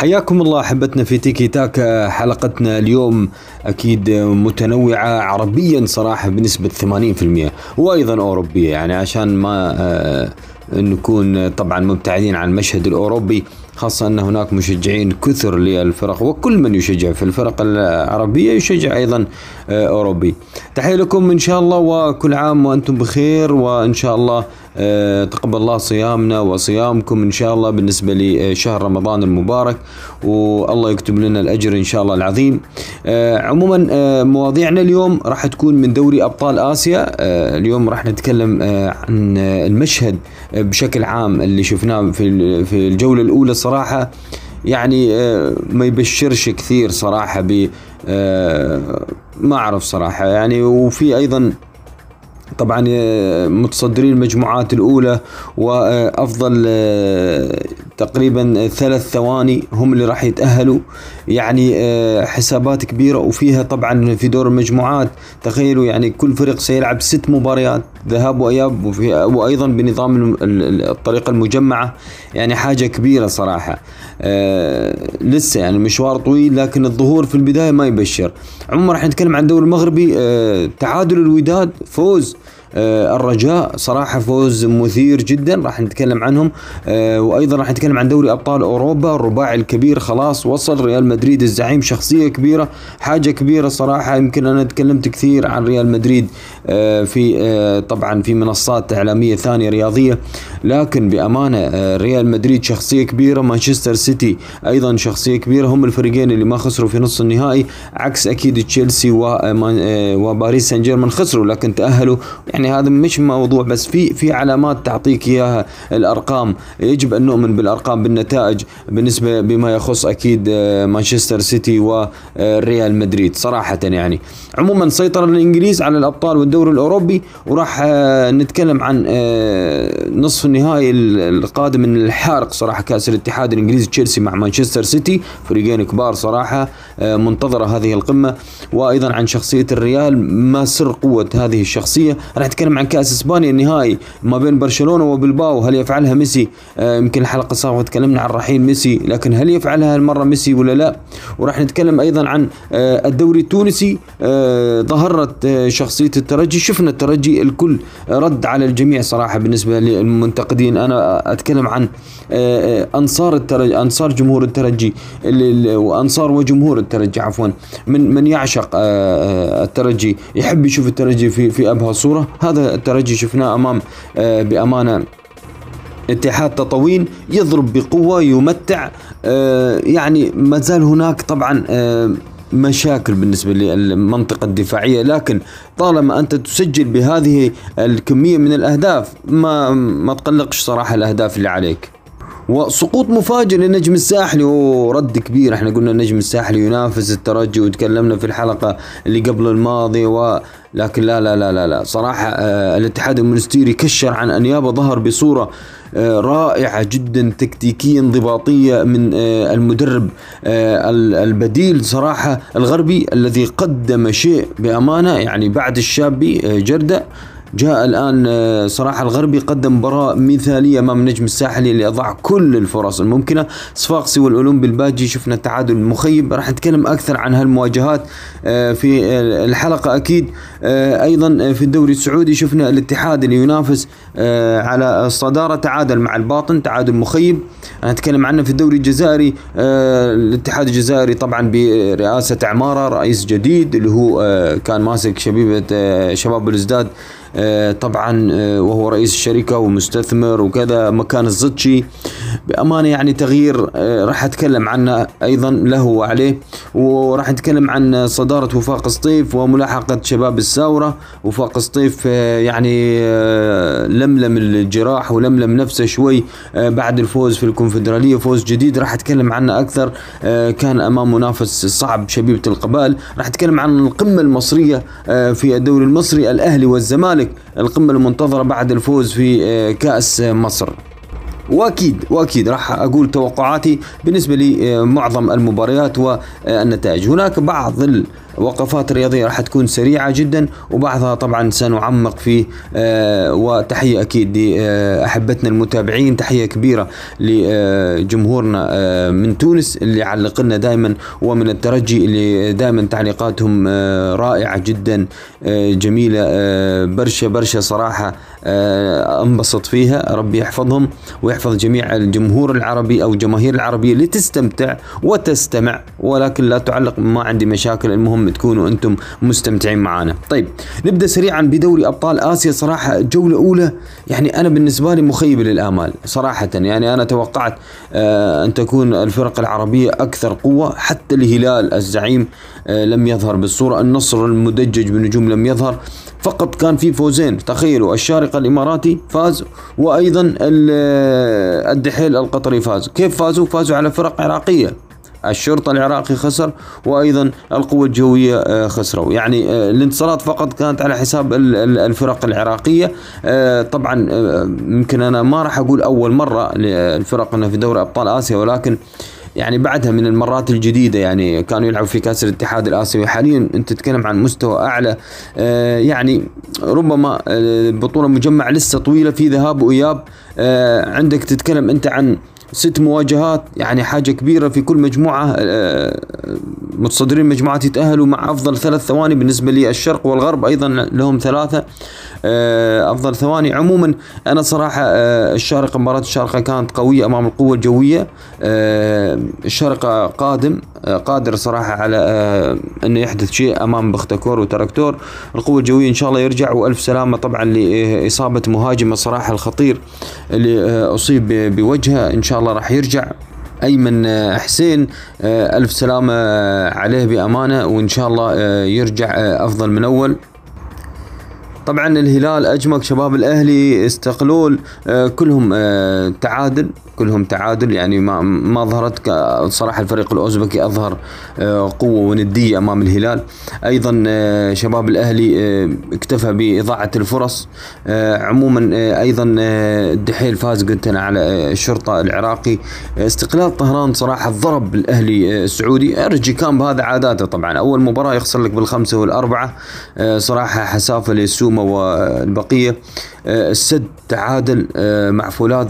حياكم الله أحبتنا في تيكي تاكا حلقتنا اليوم أكيد متنوعة عربيا صراحة بنسبة 80% وأيضا أوروبية. يعني عشان ما آه، نكون طبعا مبتعدين عن المشهد الأوروبي خاصة أن هناك مشجعين كثر للفرق وكل من يشجع في الفرق العربية يشجع أيضا آه، أوروبي. تحية لكم إن شاء الله وكل عام وأنتم بخير وإن شاء الله آه، تقبل الله صيامنا وصيامكم إن شاء الله بالنسبة لشهر رمضان المبارك والله يكتب لنا الأجر إن شاء الله العظيم. آه، عموما مواضيعنا اليوم راح تكون من دوري أبطال آسيا. اليوم راح نتكلم عن المشهد بشكل عام اللي شفناه في في الجولة الأولى صراحة. يعني آه، ما يبشرش كثير صراحة ب آه، ما أعرف صراحة يعني. وفي أيضا طبعا آه، متصدرين المجموعات الأولى وأفضل تقريبا ثلاث ثواني هم اللي راح يتأهلوا. يعني حسابات كبيرة وفيها طبعا في دور المجموعات. تخيلوا يعني كل فريق سيلعب ست مباريات ذهاب وإياب وأيضا بنظام الطريقة المجمعة. يعني حاجة كبيرة صراحة. آه لسه يعني مشوار طويل لكن الظهور في البداية ما يبشر. عموما راح نتكلم عن الدوري المغربي. آه تعادل الوداد فوز آه الرجاء صراحة فوز مثير جدا راح نتكلم عنهم. آه وأيضا راح نتكلم عن دوري أبطال أوروبا. الرباعي الكبير خلاص وصل. ريال مدريد الزعيم شخصية كبيرة حاجة كبيرة صراحة. يمكن أنا تكلمت كثير عن ريال مدريد آه في آه طبعا في منصات إعلامية ثانية رياضية. لكن بأمانة آه ريال مدريد شخصية كبيرة. مانشستر سيتي أيضا شخصية كبيرة. هم الفريقين اللي ما خسروا في نص النهائي عكس أكيد تشيلسي آه، وباريس سان جيرمان خسروا لكن تأهلوا. يعني يعني هذا مش موضوع بس في في علامات تعطيك إياها الأرقام. يجب أن نؤمن بالأرقام بالنتائج بالنسبة بما يخص أكيد آه، مانشستر سيتي وريال مدريد صراحة يعني. عموما سيطر الإنجليز على الأبطال والدوري الأوروبي وراح آه، نتكلم عن آه، نصف النهائي القادم من الحارق صراحة كأس الاتحاد الإنجليزي تشيلسي مع مانشستر سيتي. فريقين كبار صراحة منتظرة هذه القمة. وأيضا عن شخصية الريال ما سر قوة هذه الشخصية؟ راح نتكلم عن كأس إسبانيا النهائي ما بين برشلونة وبلباو. هل يفعلها ميسي؟ آه يمكن الحلقة السابقه تكلمنا عن رحيل ميسي لكن هل يفعلها المرة ميسي ولا لا؟ وراح نتكلم أيضا عن آه الدوري التونسي. آه ظهرت شخصية الترجي. شفنا الترجي الكل رد على الجميع صراحة بالنسبة للمنتقدين. أنا أتكلم عن أنصار الترجي أنصار جمهور الترجي وأنصار وجمهور الترجي عفوا من من يعشق الترجي. يحب يشوف الترجي في في أبهى صورة؟ هذا الترجي شفناه أمام بأمانة اتحاد تطاوين يضرب بقوة يمتع يعني ما زال هناك طبعا مشاكل بالنسبة للمنطقة الدفاعية. لكن طالما أنت تسجل بهذه الكمية من الأهداف ما ما تقلقش صراحة الأهداف اللي عليك. وسقوط مفاجئ للنجم الساحلي. ورد كبير. إحنا قلنا النجم الساحلي ينافس الترجي وتكلمنا في الحلقة اللي قبل الماضي و لكن لا لا لا لا, لا. صراحة آه الاتحاد المونستيري كشر عن أنيابه ظهر بصورة آه رائعة جدا تكتيكيا انضباطية من آه المدرب البديل صراحة الغربي الذي قدم شيء بأمانة يعني بعد الشابي جردة جاء الآن آه، صراحة الغربي قدم مباراة مثالية أمام النجم الساحلي اللي أضاع كل الفرص الممكنة. صفاقسي والأولمبي الباجي شفنا التعادل المخيب راح نتكلم أكثر عن هالمواجهات آه، في الحلقة أكيد. آه، أيضا في الدوري السعودي شفنا الاتحاد اللي ينافس على الصدارة. تعادل مع الباطن تعادل مخيب. نتكلم عنه في الدوري الجزائري. الاتحاد الجزائري طبعا برئاسة عمارة رئيس جديد اللي هو كان ماسك شبيبة شباب الإزداد آه، طبعا آه، وهو رئيس الشركة ومستثمر وكذا مكان الزتشي. بأمانة يعني تغيير آه، راح أتكلم عنه أيضا له وعليه وراح نتكلم عن صدارة وفاق سطيف وملاحقة شباب الساورة وفاق سطيف يعني لملم الجراح ولملم نفسه شوي بعد الفوز في الكونفدرالية فوز جديد. راح أتكلم عنه أكثر كان أمام منافس صعب شبيبة القبائل. راح أتكلم عن القمة المصرية في الدوري المصري الأهلي والزمالك. الزمالك القمة المنتظرة بعد الفوز في آه، كأس مصر. وأكيد وأكيد راح أقول توقعاتي بالنسبة لي معظم المباريات والنتائج. هناك بعض وقفات رياضية راح تكون سريعة جدا وبعضها طبعا سنعمق فيه آه وتحية أكيد لأحبتنا المتابعين تحية كبيرة لجمهورنا آه من تونس اللي علق لنا دائما ومن الترجي اللي دائما تعليقاتهم آه رائعة جدا آه جميلة آه برشا برشا صراحة آه انبسط فيها. ربي يحفظهم ويحفظ جميع الجمهور العربي أو الجماهير العربية لتستمتع وتستمع ولكن لا تعلق ما عندي مشاكل المهم تكونوا أنتم مستمتعين معنا طيب نبدأ سريعا بدوري أبطال آسيا. صراحة جولة أولى يعني أنا بالنسبة لي مخيب للآمال صراحة. يعني أنا توقعت آه أن تكون الفرق العربية أكثر قوة حتى الهلال الزعيم آه لم يظهر بالصورة. النصر المدجج بنجوم لم يظهر. فقط كان في فوزين تخيلوا الشارقة الإماراتي فاز وأيضا الدحيل القطري فاز. كيف فازوا؟ فازوا على فرق عراقية. الشرطة العراقي خسر وأيضا القوة الجوية آه، خسروا. يعني آه، الانتصارات فقط كانت على حساب الفرق العراقية. آه، طبعا يمكن أنا ما راح أقول أول مرة للفرق في دوري أبطال آسيا ولكن يعني بعدها من المرات الجديدة يعني كانوا يلعبوا في كأس الاتحاد الآسيوي. حاليا أنت تتكلم عن مستوى أعلى. يعني ربما البطولة مجمع لسه طويلة في ذهاب وإياب. عندك تتكلم أنت عن ست مواجهات يعني حاجة كبيرة في كل مجموعة آه، متصدرين مجموعات يتأهلوا مع أفضل ثلاث ثواني بالنسبة للشرق والغرب أيضا لهم ثلاثة آه، أفضل ثواني. عموما أنا صراحة آه، الشارقة مباراة الشارقة كانت قوية أمام القوة الجوية الشارقة قادم قادر صراحة على أنه يحدث شيء أمام بختكور وتركتور القوة الجوية إن شاء الله يرجع وألف سلامة طبعا لإصابة مهاجم الصراحة الخطير اللي أصيب بوجهه. إن شاء الله راح يرجع. أيمن آه، حسين آه، ألف سلامة عليه بأمانة وإن شاء الله آه، يرجع أفضل من أول. طبعا الهلال اجمك شباب الأهلي استقلول كلهم تعادل كلهم تعادل. يعني ما ما ظهرت صراحة الفريق الأوزبكي أظهر آه، قوة وندية أمام الهلال. أيضا آه، شباب الأهلي آه، اكتفى بإضاعة الفرص. عموما أيضا الدحيل فاز قلت أنا على الشرطة العراقي. استقلال طهران صراحة ضرب الأهلي السعودي. أرجي كان بهذا عاداته طبعا. أول مباراة يخسر لك بالخمسة والأربعة صراحة حسافة للسومه والبقية السد تعادل مع فولاذ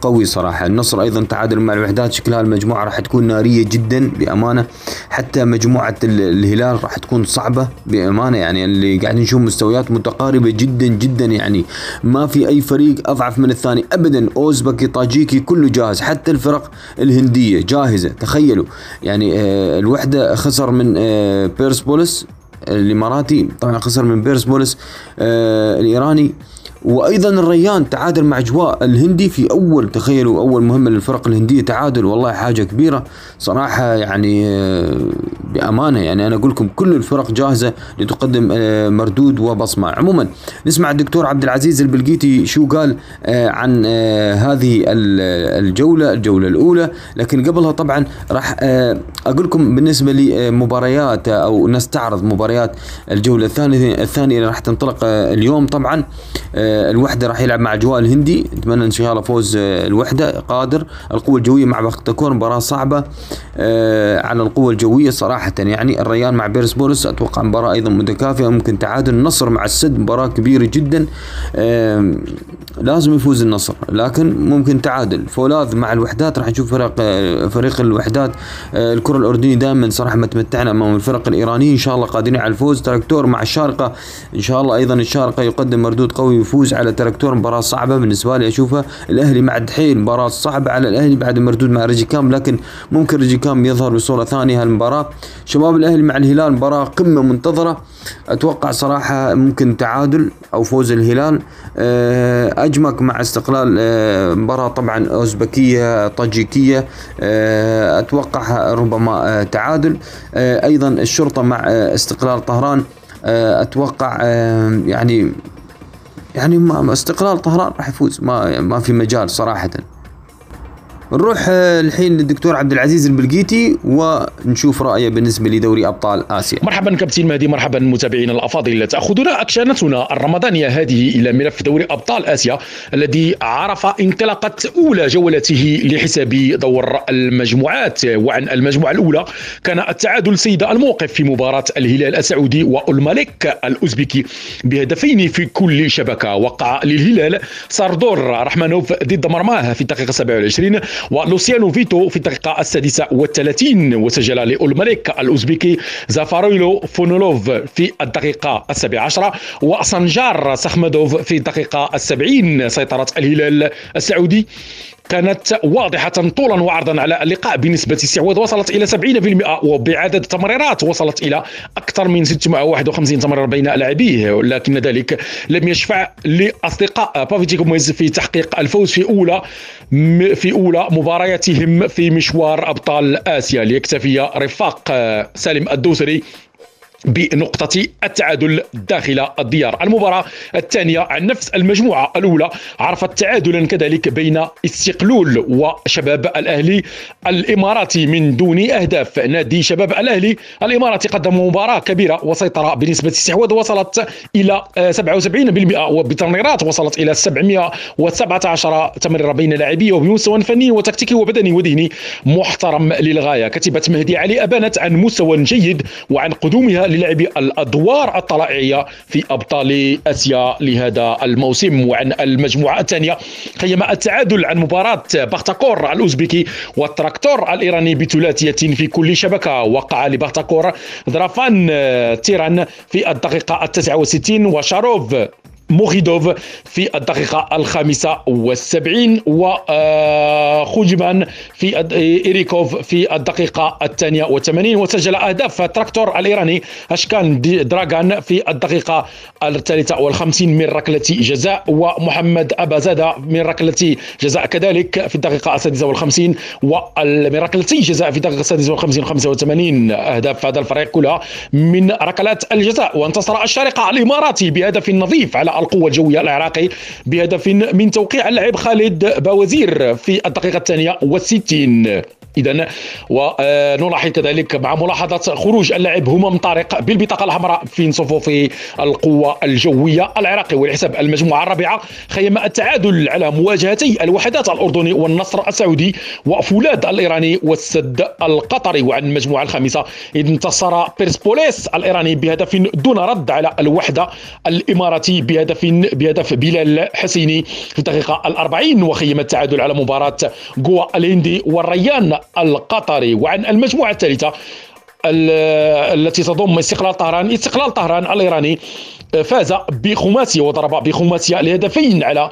قوي صراحة. النصر أيضا تعادل مع الوحدات شكلها المجموعة راح تكون نارية جدا بأمانة. حتى مجموعة الهلال راح تكون صعبة بأمانة. يعني اللي قاعدين نشوف مستويات متقاربة جدا جدا. يعني ما في أي فريق أضعف من الثاني ابدا. اوزبكي طاجيكي كله جاهز. حتى الفرق الهندية جاهزة تخيلوا. يعني آه، الوحدة خسر من آه، بيرسبولس الإماراتي طبعا خسر من بيرسبولس آه، الإيراني. وأيضا الريان تعادل مع أجواء الهندي في أول تخيلوا أول مهمه للفرق الهندية تعادل والله حاجة كبيرة. صراحة يعني آه، بأمانة يعني أنا أقول لكم كل الفرق جاهزة لتقدم آه، مردود وبصمة. عموما نسمع الدكتور عبد العزيز البلقيتي شو قال آه، عن هذه الجولة الجولة الأولى. لكن قبلها طبعا راح أقول لكم بالنسبة لمباريات أو نستعرض مباريات الجولة الثانية الثانية اللي راح تنطلق اليوم طبعا الوحدة راح يلعب مع اجواء الهندي نتمنى إن شاء الله فوز آه، الوحدة. قادر. القوة الجوية مع بختكور مباراة صعبة آه، على القوة الجوية صراحة. يعني الريان مع بيرس بولس أتوقع مباراة أيضا متكافئة ممكن تعادل. النصر مع السد مباراة كبيرة جدا. لازم يفوز النصر. لكن ممكن تعادل. فولاذ مع الوحدات راح نشوف فرق آه، فريق الوحدات الكرة الأردنية دائما صراحة متمتعنا أمام الفرق الايرانيه إن شاء الله قادرين على الفوز. تراكتور مع الشارقة إن شاء الله أيضا الشارقة يقدم مردود قوي يفوز على تراكتور مباراة صعبة بالنسبة لي أشوفها. الأهلي مع الدحيل مباراة صعبة على الأهلي بعد مردود مع ريجي كام. لكن ممكن ريجي كام يظهر بصورة ثانية هالمباراة. شباب الأهلي مع الهلال مباراة قمة منتظرة. أتوقع صراحة ممكن تعادل أو فوز الهلال. آه، أجمك مع استقلال آه، مباراة طبعا أوزبكية طاجيكية. آه، أتوقع ربما تعادل. أيضا الشرطة مع استقلال طهران. أتوقع يعني يعني استقلال طهران راح يفوز. ما ما في مجال صراحة. نروح آه، الحين للدكتور عبد العزيز البلقيتي ونشوف رأيه بالنسبة لدوري أبطال آسيا. مرحبا كابتن مهدي مرحبا متابعينا الأفاضل. تأخذنا اكشنتنا الرمضانية هذه إلى ملف دوري أبطال آسيا الذي عرف انطلاقة أولى جولته لحساب دور المجموعات. وعن المجموعة الأولى كان التعادل سيد الموقف في مباراة الهلال السعودي والملك الأوزبكي بهدفين في كل شبكة. وقع للهلال ساردور رحمانوف ضد مرماه في الدقيقة 27 ولوسيانو فييتو في الدقيقة السادسة والثلاثين وسجل لأولماليك الأوزبكي زافارويلو فونولوف في الدقيقة السابعة عشرة وسنجار سخمدوف في الدقيقة السبعين سيطرة الهلال السعودي. كانت واضحة طولا وعرضا على اللقاء بنسبة استحواذ وصلت إلى 70% وبعدد تمريرات وصلت إلى أكثر من 651 تمرير بين لاعبيه لكن ذلك لم يشفع لأصدقاء بافيتيمبي جوميز في تحقيق الفوز في أولى في أولى مبارياتهم في مشوار أبطال آسيا. ليكتفي رفاق سالم الدوسري بنقطة التعادل داخل الديار. المباراة الثانية عن نفس المجموعة الأولى عرفت تعادلا كذلك بين استقلول وشباب الأهلي الإماراتي. من دون أهداف نادي شباب الأهلي الإماراتي قدم مباراة كبيرة وسيطرة بنسبة استحواذ وصلت إلى 77% وبتمريرات وصلت إلى 717 تمرير بين لاعبيه وبمستوى فني وتكتيكي وبدني وذهني محترم للغاية كتيبة مهدي علي أبانت عن مستوى جيد وعن قدومها للعب الأدوار الطلائعية في أبطال آسيا لهذا الموسم وعن المجموعة الثانية خيم التعادل عن مباراة بختكور الاوزبكي والتراكتور الإيراني بثلاثية في كل شبكة. وقع لبختكور دراغان سيران في الدقيقة التاسعة والستين وشاروف موخيدينوف في الدقيقة الخامسة والسبعين وخوجمان في إيريكوف في الدقيقة الثانية والثمانين وسجل أهداف تراكتور الإيراني أشكان دراغان في الدقيقة الثالثة والخمسين من ركلة جزاء ومحمد أبازادة من ركلة جزاء كذلك في الدقيقة السادسة والخمسين ومن ركلة جزاء في الدقيقة السادسة والخمسين خمسة وثمانين أهداف. هذا الفريق كلها من ركلات الجزاء وانتصر الشارقة الإماراتي بهدف نظيف على القوة الجوية العراقي بهدف من توقيع اللاعب خالد باوزير في الدقيقة الثانية والستين. اذا ونلاحظ كذلك مع ملاحظة خروج اللاعب همام طارق بالبطاقة الحمراء في صفوف القوة الجوية العراقي ولحساب المجموعة الرابعة خيم التعادل على مواجهتي الوحدات الأردني والنصر السعودي وفولاد الإيراني والسد القطري. وعن المجموعة الخامسة انتصر بيرسبوليس الإيراني بهدف دون رد على الوحدة الإماراتي بهدف بهدف بلال حسيني في الدقيقة الأربعين وخيم التعادل على مباراة جوا الهندي والريان القطري وعن المجموعة الثالثة التي تضم استقلال طهران. استقلال طهران الإيراني فاز بخماسية وضرب بخماسية لهدفين على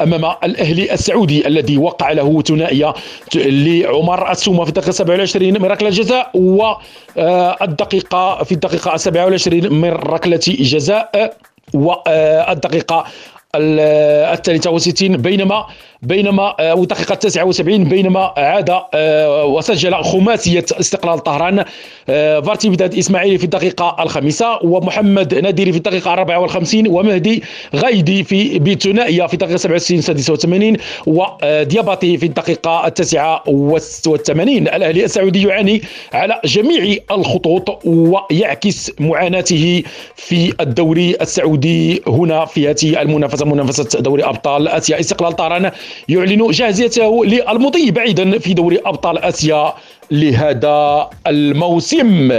أمام الأهلي السعودي الذي وقع له ثنائية لعمر السومة في الدقيقة 27 من ركلة جزاء والدقيقة في الدقيقة 27 من ركلة جزاء والدقيقة الثالثة وستين. بينما بينما آه، والدقيقة 79 بينما عاد آه، وسجل خماسية استقلال طهران. آه، فارتي بداد إسماعيلي في الدقيقة الخامسة ومحمد نادري في الدقيقة 54 ومهدي غايدي في بثنائية في الدقيقة 67 86 ودياباتي في الدقيقة التاسعة والثمانين الأهلي السعودي يعاني على جميع الخطوط ويعكس معاناته في الدوري السعودي. هنا في هذه المنافسة منافسة دوري أبطال آسيا. استقلال طهران يعلن جاهزيته للمضي بعيدا في دوري أبطال آسيا لهذا الموسم.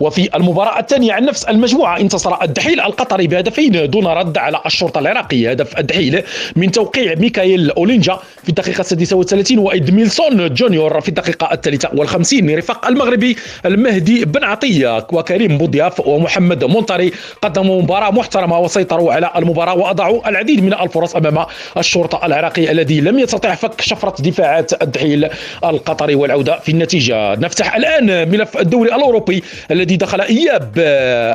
وفي المباراة الثانية عن نفس المجموعة انتصر الدحيل القطري بهدفين دون رد على الشرطة العراقي هدف الدحيل من توقيع ميكايل أولينجا في الدقيقة 36 وإدميلسون جونيور في الدقيقة الثالثة والخمسين رفاق المغربي المهدي بن عطية وكريم بوضياف ومحمد مونطري قدموا مباراة محترمة وسيطروا على المباراة وأضاعوا العديد من الفرص أمام الشرطة العراقي الذي لم يستطع فك شفرة دفاعات الدحيل القطري والعودة في النتيجة. نفتح الآن ملف الدوري الأوروبي الذي دخل إياب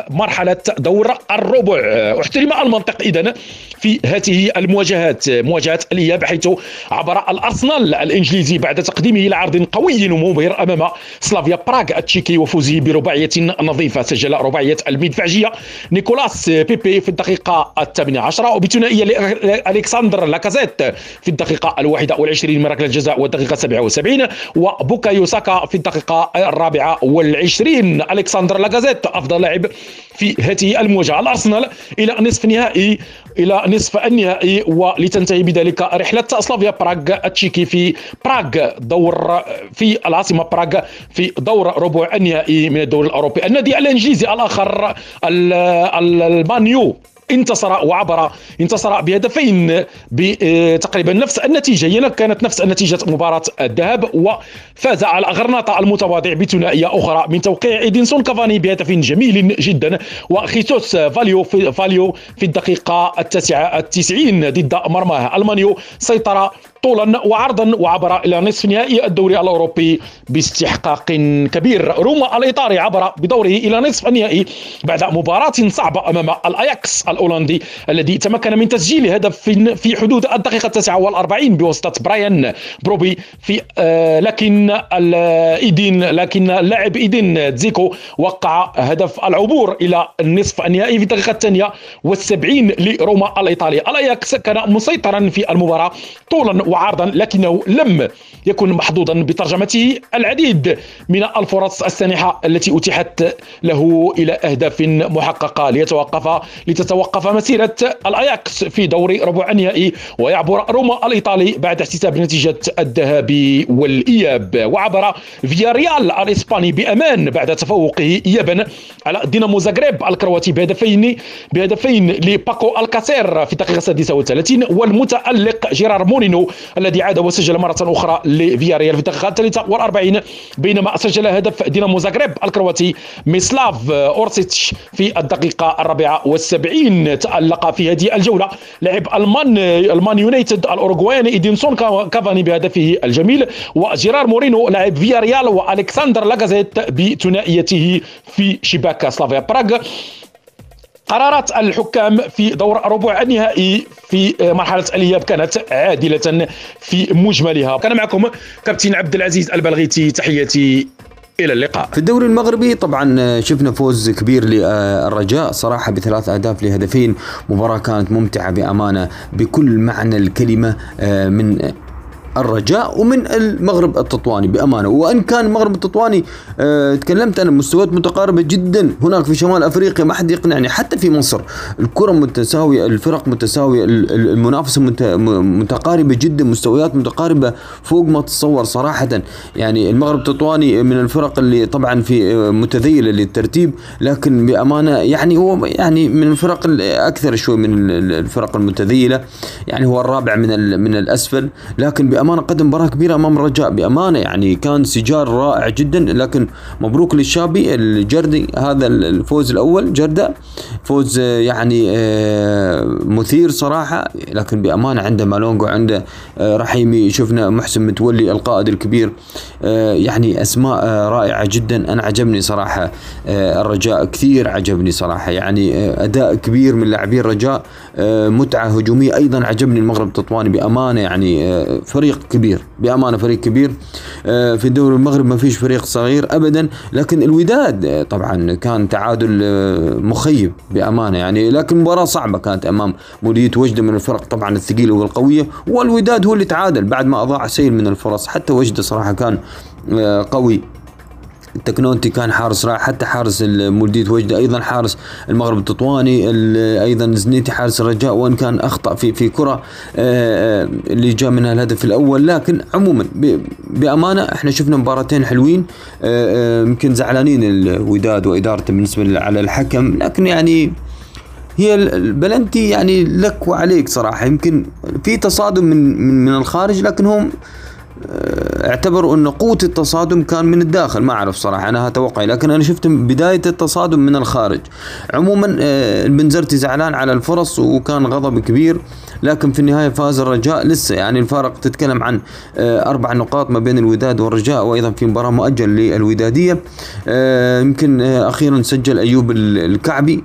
مرحلة دور الربع. احترم المنطق اذا في هذه المواجهات مواجهة الإياب حيث عبر الأرسنال الإنجليزي بعد تقديمه لعرض قوي ومبهر أمام سلافيا براغ التشيكي وفوزه برباعية نظيفة. سجل رباعية المدفعجية نيكولاس بيبي في الدقيقة الثامنة عشرة. وبثنائية لألكسندر لاكازيت في الدقيقة الواحدة والعشرين من ركلة الجزاء والدقيقة 77 وبوكايو ساكا في الدقيقة الرابعة والعشرين. الكسندر لاكازيت أفضل لاعب في هذه المواجهة. الأرسنال إلى نصف نهائي إلى نصف النهائي ولتنتهي بذلك رحلة سلافيا براغ التشيكي في براغ دور في العاصمة براغ في دور ربع النهائي من الدوري الأوروبي. النادي الإنجليزي الآخر المان يو انتصر وعبر انتصر بهدفين بتقريبا نفس النتيجة. هي كانت نفس نتيجه مباراة الذهاب وفاز على غرناطه المتواضع بثنائية أخرى من توقيع ايدنسون كافاني بهدف جميل جدا. وخيسوس فاليو في فاليو في الدقيقة التاسعة التسعين ضد مرماه المان يو. سيطر طولا وعرضا وعبر إلى نصف نهائي الدوري الأوروبي باستحقاق كبير. روما الإيطالي عبر بدوره إلى نصف النهائي بعد مباراة صعبة أمام الأياكس الهولندي الذي تمكن من تسجيل هدف في حدود الدقيقة 49 بواسطة براين بروبي في آه لكن ايدين لكن اللاعب إيدين زيكو وقع هدف العبور إلى النصف النهائي في الدقيقة الثانية والسبعين لروما الإيطالي. الأياكس كان مسيطرا في المباراة طولا وعرضا لكنه لم يكن محظوظا بترجمته العديد من الفرص السانحة التي أتيحت له إلى أهداف محققة ليتوقف لتتوقف مسيرة الأياكس في دور ربع النهائي ويعبر روما الإيطالي بعد احتساب نتيجة الذهاب والإياب. وعبر فياريال الإسباني بأمان بعد تفوقه ايابا على دينامو زاغريب الكرواتي بهدفين بهدفين لباكو ألكاسير في الدقيقه 36 والمتألق جيرار مورينو الذي عاد وسجل مرة أخرى لفياريال في الدقيقة الثالثة والأربعين بينما سجل هدف دينامو زاغريب الكرواتي ميسلاف أورسيتش في الدقيقة الرابعة والسبعين. تألق في هذه الجولة لاعب المان المان يونايتد الأوروغواياني إيدينسون كافاني بهدفه الجميل وجيرار مورينو لاعب فياريال وألكسندر لاكازيت بثنائيته في شباك سلافيا براغ. قرارات الحكام في دور ربع النهائي في مرحلة الإياب كانت عادلة في مجملها. كان معكم كابتن عبد العزيز البلغيتي تحياتي إلى اللقاء. في الدوري المغربي طبعا شفنا فوز كبير للرجاء صراحة بثلاث أهداف لهدفين. مباراة كانت ممتعة بأمانة بكل معنى الكلمة من الرجاء ومن المغرب التطواني بأمانة. وإن كان المغرب التطواني أه تكلمت أنا مستويات متقاربة جدا. هناك في شمال أفريقيا ما حد يقنعني حتى في مصر. الكرة متساوية الفرق متساوية المنافسة متقاربة جدا مستويات متقاربة. فوق ما تتصور صراحة. يعني المغرب التطواني من الفرق اللي طبعا في متذيلة للترتيب. لكن بأمانة يعني هو يعني من الفرق أكثر شوي من الفرق المتذيلة. يعني هو الرابع من من الأسفل. لكن بأمانة قدم مباراة كبيرة أمام الرجاء بأمانة يعني كان سجال رائع جدا لكن مبروك للشابي الجردي هذا الفوز الأول. جردة فوز يعني مثير صراحة لكن بأمانة عنده مالونجو عنده رحيمي. شفنا محسن متولي القائد الكبير. يعني أسماء رائعة جدا. أنا عجبني صراحة الرجاء. كثير عجبني صراحة. يعني أداء كبير من لاعبين الرجاء متعة هجومية. أيضا عجبني المغرب التطواني. بأمانة يعني فريق كبير بأمانة فريق كبير. في الدوري المغرب ما فيش فريق صغير ابدا لكن الوداد طبعا كان تعادل مخيب بأمانة يعني لكن مباراة صعبة كانت أمام مولوديه وجدة من الفرق طبعا الثقيلة والقوية والوداد هو اللي تعادل بعد ما أضاع سيل من الفرص. حتى وجدة صراحة كان قوي. التكنونتي كان حارس رائع حتى حارس مولدية وجده أيضا حارس المغرب التطواني أيضا زنيتي حارس الرجاء وإن كان أخطأ في في كرة اللي جاء منها الهدف الأول. لكن عموما بأمانة إحنا شفنا مباراتين حلوين يمكن زعلانين الوداد وادارته بالنسبة على الحكم. لكن يعني هي البلنتي يعني لك وعليك صراحة. يمكن في تصادم من من, من الخارج لكن هم اعتبروا أن قوة التصادم كان من الداخل ما أعرف صراحة أنا أتوقع لكن أنا شفت بداية التصادم من الخارج. عموما البنزرتي زعلان على الفرص وكان غضب كبير. لكن في النهاية فاز الرجاء لسه. يعني الفارق تتكلم عن أربع نقاط ما بين الوداد والرجاء وأيضا في مباراة مؤجل للودادية. يمكن أخيرا سجل أيوب الكعبي.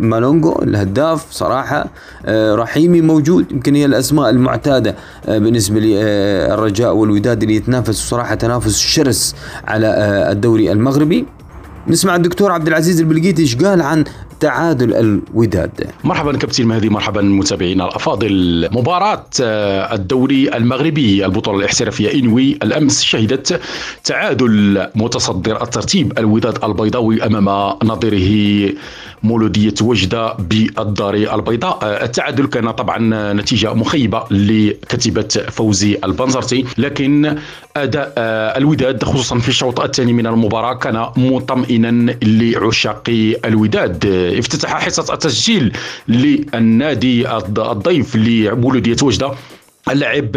مالونجو الهداف صراحة. رحيمي موجود. يمكن هي الأسماء المعتادة بالنسبة للرجاء والوداد اللي يتنافسوا صراحة تنافس شرس على الدوري المغربي. نسمع الدكتور عبد العزيز البلقيتي إيش قال عن تعادل الوداد. مرحبا كابتن مهدي مرحبا متابعينا. الأفاضل مباراة الدوري المغربي البطولة الاحترافية إنوي الأمس شهدت تعادل متصدر الترتيب. الوداد البيضاوي أمام نظيره مولودية وجدة بالدار البيضاء. التعادل كان طبعا نتيجة مخيبة لكتيبة فوزي البنزرتي. لكن أداء الوداد خصوصا في الشوط الثاني من المباراة كان مطمئنا لعشاق الوداد. افتتح حصة التسجيل للنادي الضيف لمولودية وجدة. اللعب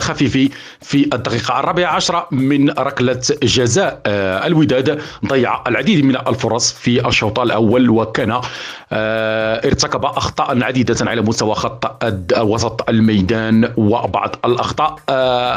خفيفي في الدقيقة الرابعة عشرة من ركلة جزاء الوداد. ضيع العديد من الفرص في الشوط الأول وكان إرتكب أخطاء عديدة على مستوى خط وسط الميدان وبعض الأخطاء.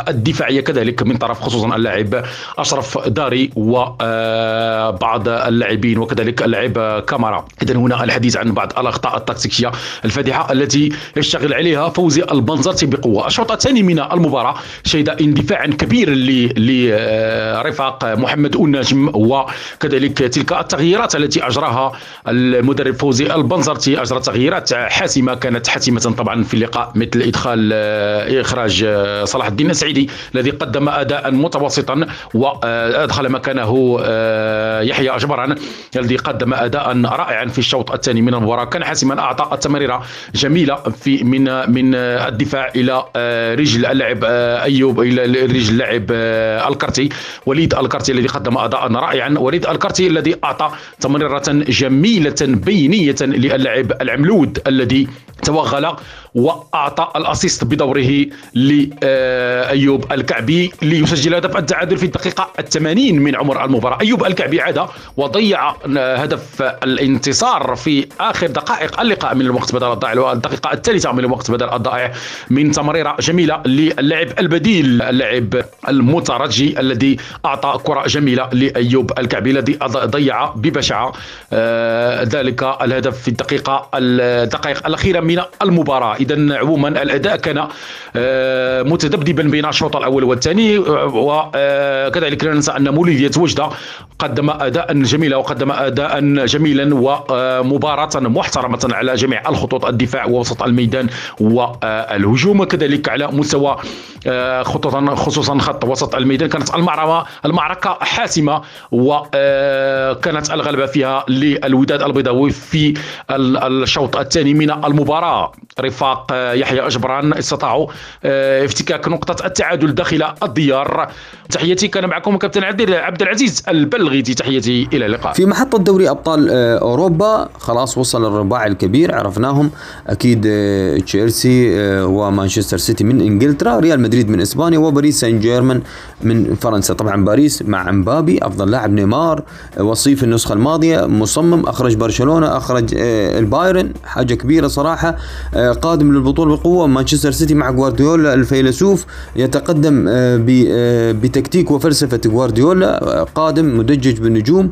الدفاعية كذلك من طرف خصوصا اللاعب أشرف داري وبعض اللاعبين وكذلك اللاعب كامارا. إذا هنا الحديث عن بعض الأخطاء التكتيكية الفادحة التي يشتغل عليها فوزي البنزرتي بقوة الشوط الثاني من المباراة. شهد اندفاعا كبيرا لرفاق محمد النجم وكذلك تلك التغييرات التي أجراها المدرب فوزي البنزرتي اجرى تغييرات حاسمة كانت حاسمة طبعا في اللقاء مثل إدخال إخراج صلاح الدين السعيدي الذي قدم اداء متوسطا وأدخل مكانه يحيى جبران الذي قدم اداء رائعا في الشوط الثاني من المباراة. كان حاسما أعطى التمريرة جميلة في من من الدفاع إلى رجل اللاعب أيوب إلى رجل اللاعب الكرتي وليد الكرتي الذي قدم أداء رائعا. وليد الكرتي الذي أعطى تمريرة جميلة بينية للاعب العملود الذي توغل وأعطى الأسيست بدوره لأيوب الكعبي ليسجل هدف التعادل في الدقيقة الثمانين من عمر المباراة. أيوب الكعبي عاد وضيع هدف الانتصار في آخر دقائق اللقاء من الوقت بدل الضائع والدقيقة الثالثة من الوقت بدل الضائع من تمريرة جميلة للاعب البديل اللاعب المترجي الذي أعطى كرة جميلة لأيوب الكعبي الذي ضيع ببشعة ذلك الهدف في الدقيقة الدقائق الأخيرة من المباراة. اذا عموما الأداء كان متذبذبا بين الشوط الأول والثاني وكذلك لا ننسى أن مولوديه وجدة قدم اداء جميلا وقدم اداء جميلا ومباراه محترمة على جميع الخطوط الدفاع ووسط الميدان والهجوم كذلك على مستوى خطوطا خصوصا خط وسط الميدان. كانت المعركه المعركة حاسمة وكانت الغلبة فيها للوداد البيضاوي في الشوط الثاني من المباراة. رفاق يحيى أجبران استطاعوا افتكاك نقطة التعادل داخل الديار. تحياتي كان معكم كابتن عبد العزيز البلغيتي تحياتي إلى اللقاء. في محطة دوري أبطال أوروبا خلاص وصل الرباعي الكبير عرفناهم. أكيد تشيلسي ومانشستر سيتي من إنجلترا ريال مدريد من إسبانيا وباريس سان جيرمان من فرنسا. طبعا باريس مع امبابي أفضل لاعب نيمار وصيف النسخة الماضية مصمم أخرج برشلونة أخرج البايرن. حاجة كبيرة صراحة قادم للبطولة بقوة. مانشستر سيتي مع جوارديولا الفيلسوف يتقدم بتكتيك وفلسفة جوارديولا قادم مدجج بالنجوم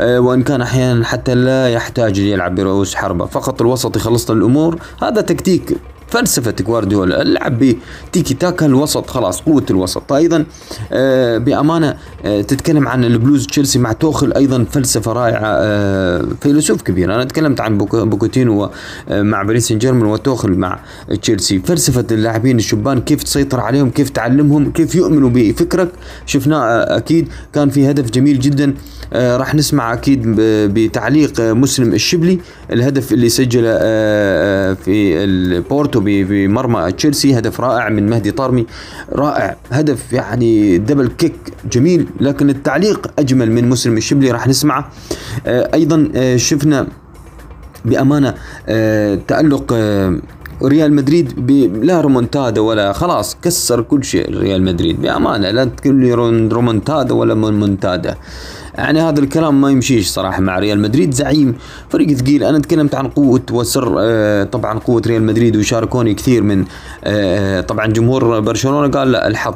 وإن كان أحيانا حتى لا يحتاج يلعب برؤوس حربة. فقط الوسط يخلص الأمور. هذا تكتيك فلسفة جوارديولا اللعب بتيكي تاكا الوسط خلاص قوة الوسط. أيضا آه بأمانة آه تتكلم عن البلوز تشيلسي مع توخل أيضا فلسفة رائعة آه فيلسوف كبير. أنا تكلمت عن بوكيتينو مع باريس سان جيرمان وتوخل مع تشيلسي. فلسفة اللاعبين الشبان كيف تسيطر عليهم كيف تعلمهم كيف يؤمنوا بفكرك؟ شفناه أكيد كان في هدف جميل جدا راح نسمع أكيد بتعليق مسلم الشبلي. الهدف اللي سجله في البورتو بمرمى تشيلسي هدف رائع من مهدي طارمي. رائع هدف يعني double kick جميل لكن التعليق أجمل من مسلم الشبلي راح نسمعه. أيضا شفنا بأمانة تألق ريال مدريد لا رومونتادا ولا خلاص كسر كل شيء ريال مدريد. بأمانة لا تقول لي رومونتادا ولا مونتادا. يعني هذا الكلام ما يمشيش صراحة مع ريال مدريد. زعيم فريق ثقيل. أنا تكلمت عن قوة وسر آه، طبعا قوة ريال مدريد وشاركوني كثير من آه، طبعا جمهور برشلونة قال لا الحظ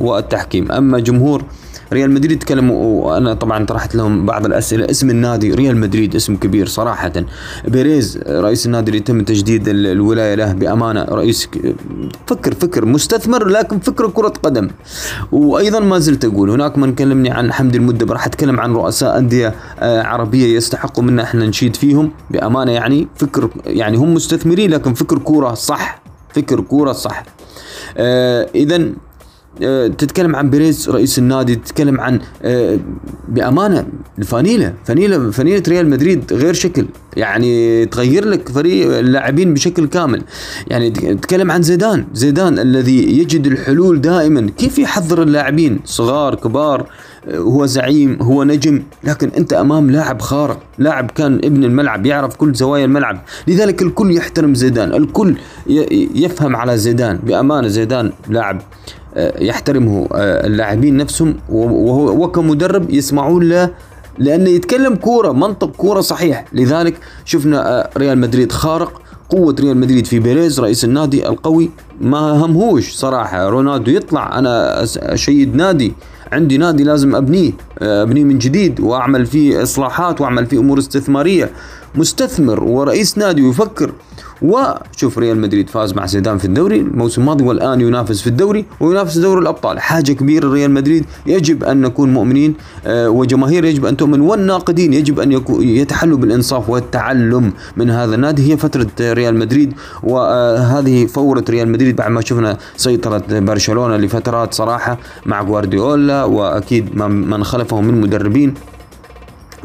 والتحكيم أما جمهور ريال مدريد تكلم وأنا طبعا طرحت لهم بعض الأسئلة. اسم النادي ريال مدريد اسم كبير صراحة. بيريز رئيس النادي اللي يتم تجديد الولاية له بأمانة. رئيس فكر فكر مستثمر لكن فكر كره قدم. وأيضا ما زلت أقول هناك من كلمني عن حمد المدب راح أتكلم عن رؤساء أندية آه، عربية يستحقوا منا إحنا نشيد فيهم. بأمانة يعني فكر يعني هم مستثمرين لكن فكر كورة صح. فكر كورة صح. آه اذا تتكلم عن بيريز رئيس النادي تتكلم عن آه، بأمانة الفانيله فانيلة فانيلة ريال مدريد غير شكل. يعني تغير لك فريق اللاعبين بشكل كامل. يعني تتكلم عن زيدان زيدان الذي يجد الحلول دائما. كيف يحضر اللاعبين صغار كبار؟ آه، هو زعيم هو نجم لكن أنت أمام لاعب خارق. لاعب كان ابن الملعب يعرف كل زوايا الملعب. لذلك الكل يحترم زيدان الكل يفهم على زيدان. بأمانة زيدان لاعب آه، يحترمه آه، اللاعبين نفسهم وهو وكمدرب يسمعون له لأنه يتكلم كورة منطق كورة صحيح. لذلك شفنا آه، ريال مدريد خارق قوة ريال مدريد في بيريز رئيس النادي القوي. ما همهوش صراحة. رونالدو يطلع أنا أشيد نادي. عندي نادي لازم أبنيه أبنيه من جديد وأعمل فيه إصلاحات وأعمل فيه أمور استثمارية. مستثمر ورئيس نادي ويفكر وشوف ريال مدريد فاز مع زيدان في الدوري الموسم الماضي والآن ينافس في الدوري وينافس دوري الأبطال. حاجة كبيرة ريال مدريد يجب أن نكون مؤمنين آه، وجماهير يجب أن تؤمن والناقدين يجب أن يتحلوا بالإنصاف والتعلم من هذا النادي. هي فترة ريال مدريد وهذه فورة ريال مدريد بعد ما شفنا سيطرة برشلونة لفترات صراحة مع جوارديولا وأكيد من خلفه من مدربين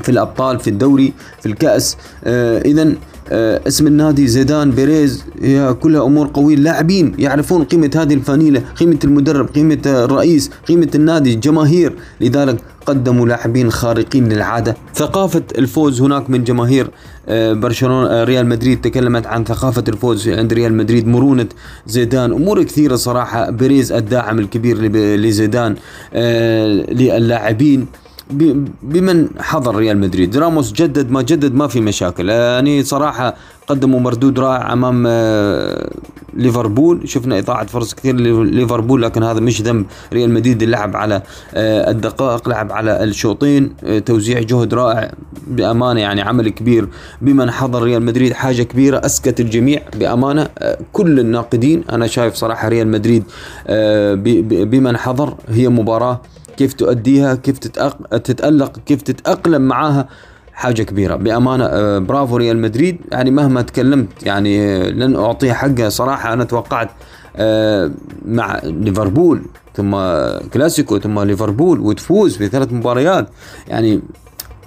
في الأبطال في الدوري في الكأس. آه اذا آه اسم النادي زيدان بيريز هي كلها أمور قوية. لاعبين يعرفون قيمة هذه الفانيله قيمة المدرب قيمة الرئيس قيمة النادي الجماهير لذلك قدموا لاعبين خارقين للعادة. ثقافة الفوز هناك من جماهير آه، برشلونة آه، ريال مدريد تكلمت عن ثقافة الفوز عند ريال مدريد. مرونة زيدان أمور كثيرة صراحة. بيريز الداعم الكبير لزيدان آه، للاعبين. بمن حضر ريال مدريد. راموس جدد ما جدد ما في مشاكل. يعني صراحة قدموا مردود رائع أمام آه، ليفربول. شفنا إضاعة فرص كثير ليفربول لكن هذا مش ذنب ريال مدريد. لعب على آه، الدقائق لعب على الشوطين. آه، توزيع جهد رائع بأمانة يعني عمل كبير بمن حضر ريال مدريد. حاجة كبيرة أسكت الجميع بأمانة. كل الناقدين. أنا شايف صراحة ريال مدريد بمن حضر. هي مباراة كيف تؤديها كيف تتأق... تتألق كيف تتأقلم معاها حاجة كبيرة. بأمانة آه، برافو ريال مدريد. يعني مهما تكلمت يعني آه، لن أعطيه حقه صراحة. أنا توقعت آه، مع ليفربول ثم كلاسيكو ثم ليفربول وتفوز في ثلاث مباريات. يعني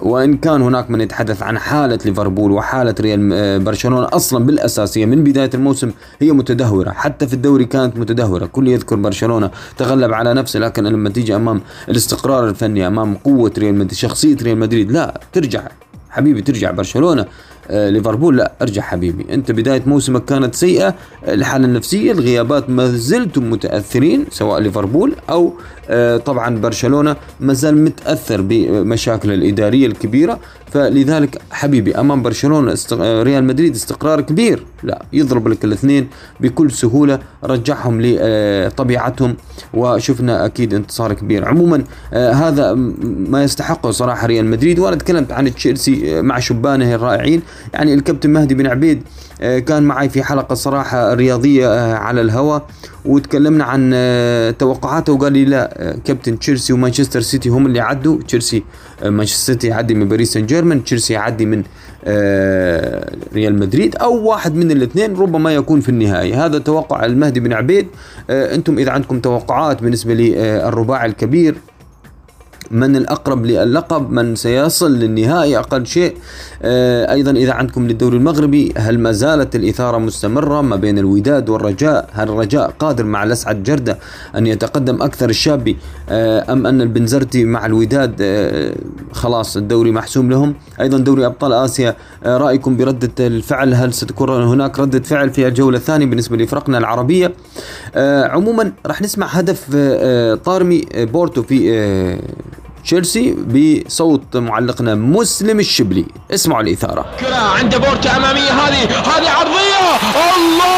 وإن كان هناك من يتحدث عن حالة ليفربول وحالة ريال آه، برشلونة أصلا بالأساسية من بداية الموسم هي متدهورة حتى في الدوري كانت متدهورة كل يذكر برشلونة تغلب على نفسه لكن لما تيجي أمام الاستقرار الفني أمام قوة ريال مدريد شخصية ريال مدريد لا ترجع حبيبي ترجع برشلونة آه، ليفربول لا ارجع حبيبي. أنت بداية موسمك كانت سيئة الحالة النفسية الغيابات ما زلتم متأثرين سواء ليفربول أو طبعا برشلونة ما زال متأثر بمشاكل الإدارية الكبيرة فلذلك حبيبي أمام برشلونة آه، ريال مدريد استقرار كبير لا يضرب لك الاثنين بكل سهولة رجعهم لطبيعتهم وشفنا أكيد انتصار كبير. عموما هذا ما يستحقه صراحة ريال مدريد. وأنا تكلمت عن تشيلسي مع شبانه الرائعين. يعني الكابتن مهدي بن عبيد آه، كان معي في حلقة صراحة رياضية آه، على الهواء وتكلمنا عن آه، توقعاته وقال لي لا كابتن تشيلسي ومانشستر سيتي هم اللي عدوا تشيلسي مانشستر سيتي يعدي من باريس سان جيرمان تشيلسي يعدي من ريال مدريد أو واحد من الاثنين ربما يكون في النهاية هذا توقع المهدي بن عبيد. أنتم إذا عندكم توقعات بالنسبة للرباعي الكبير من الأقرب للقب من سيصل للنهائي أقل شيء. آه، أيضا إذا عندكم للدوري المغربي هل ما زالت الإثارة مستمرة ما بين الوداد والرجاء؟ هل الرجاء قادر مع لسعد جردة أن يتقدم أكثر الشابي؟ آه، أم أن البنزرتي مع الوداد آه، خلاص الدوري محسوم لهم؟ أيضا دوري أبطال آسيا رأيكم بردة الفعل؟ هل ستكون هناك ردة فعل في الجولة الثانية بالنسبة لفرقنا العربية؟ عموما راح نسمع هدف طارمي بورتو في تشيلسي بصوت معلقنا مسلم الشبلي. اسمعوا الإثارة. عند بورتا أمامية هذه هذه عرضية! الله!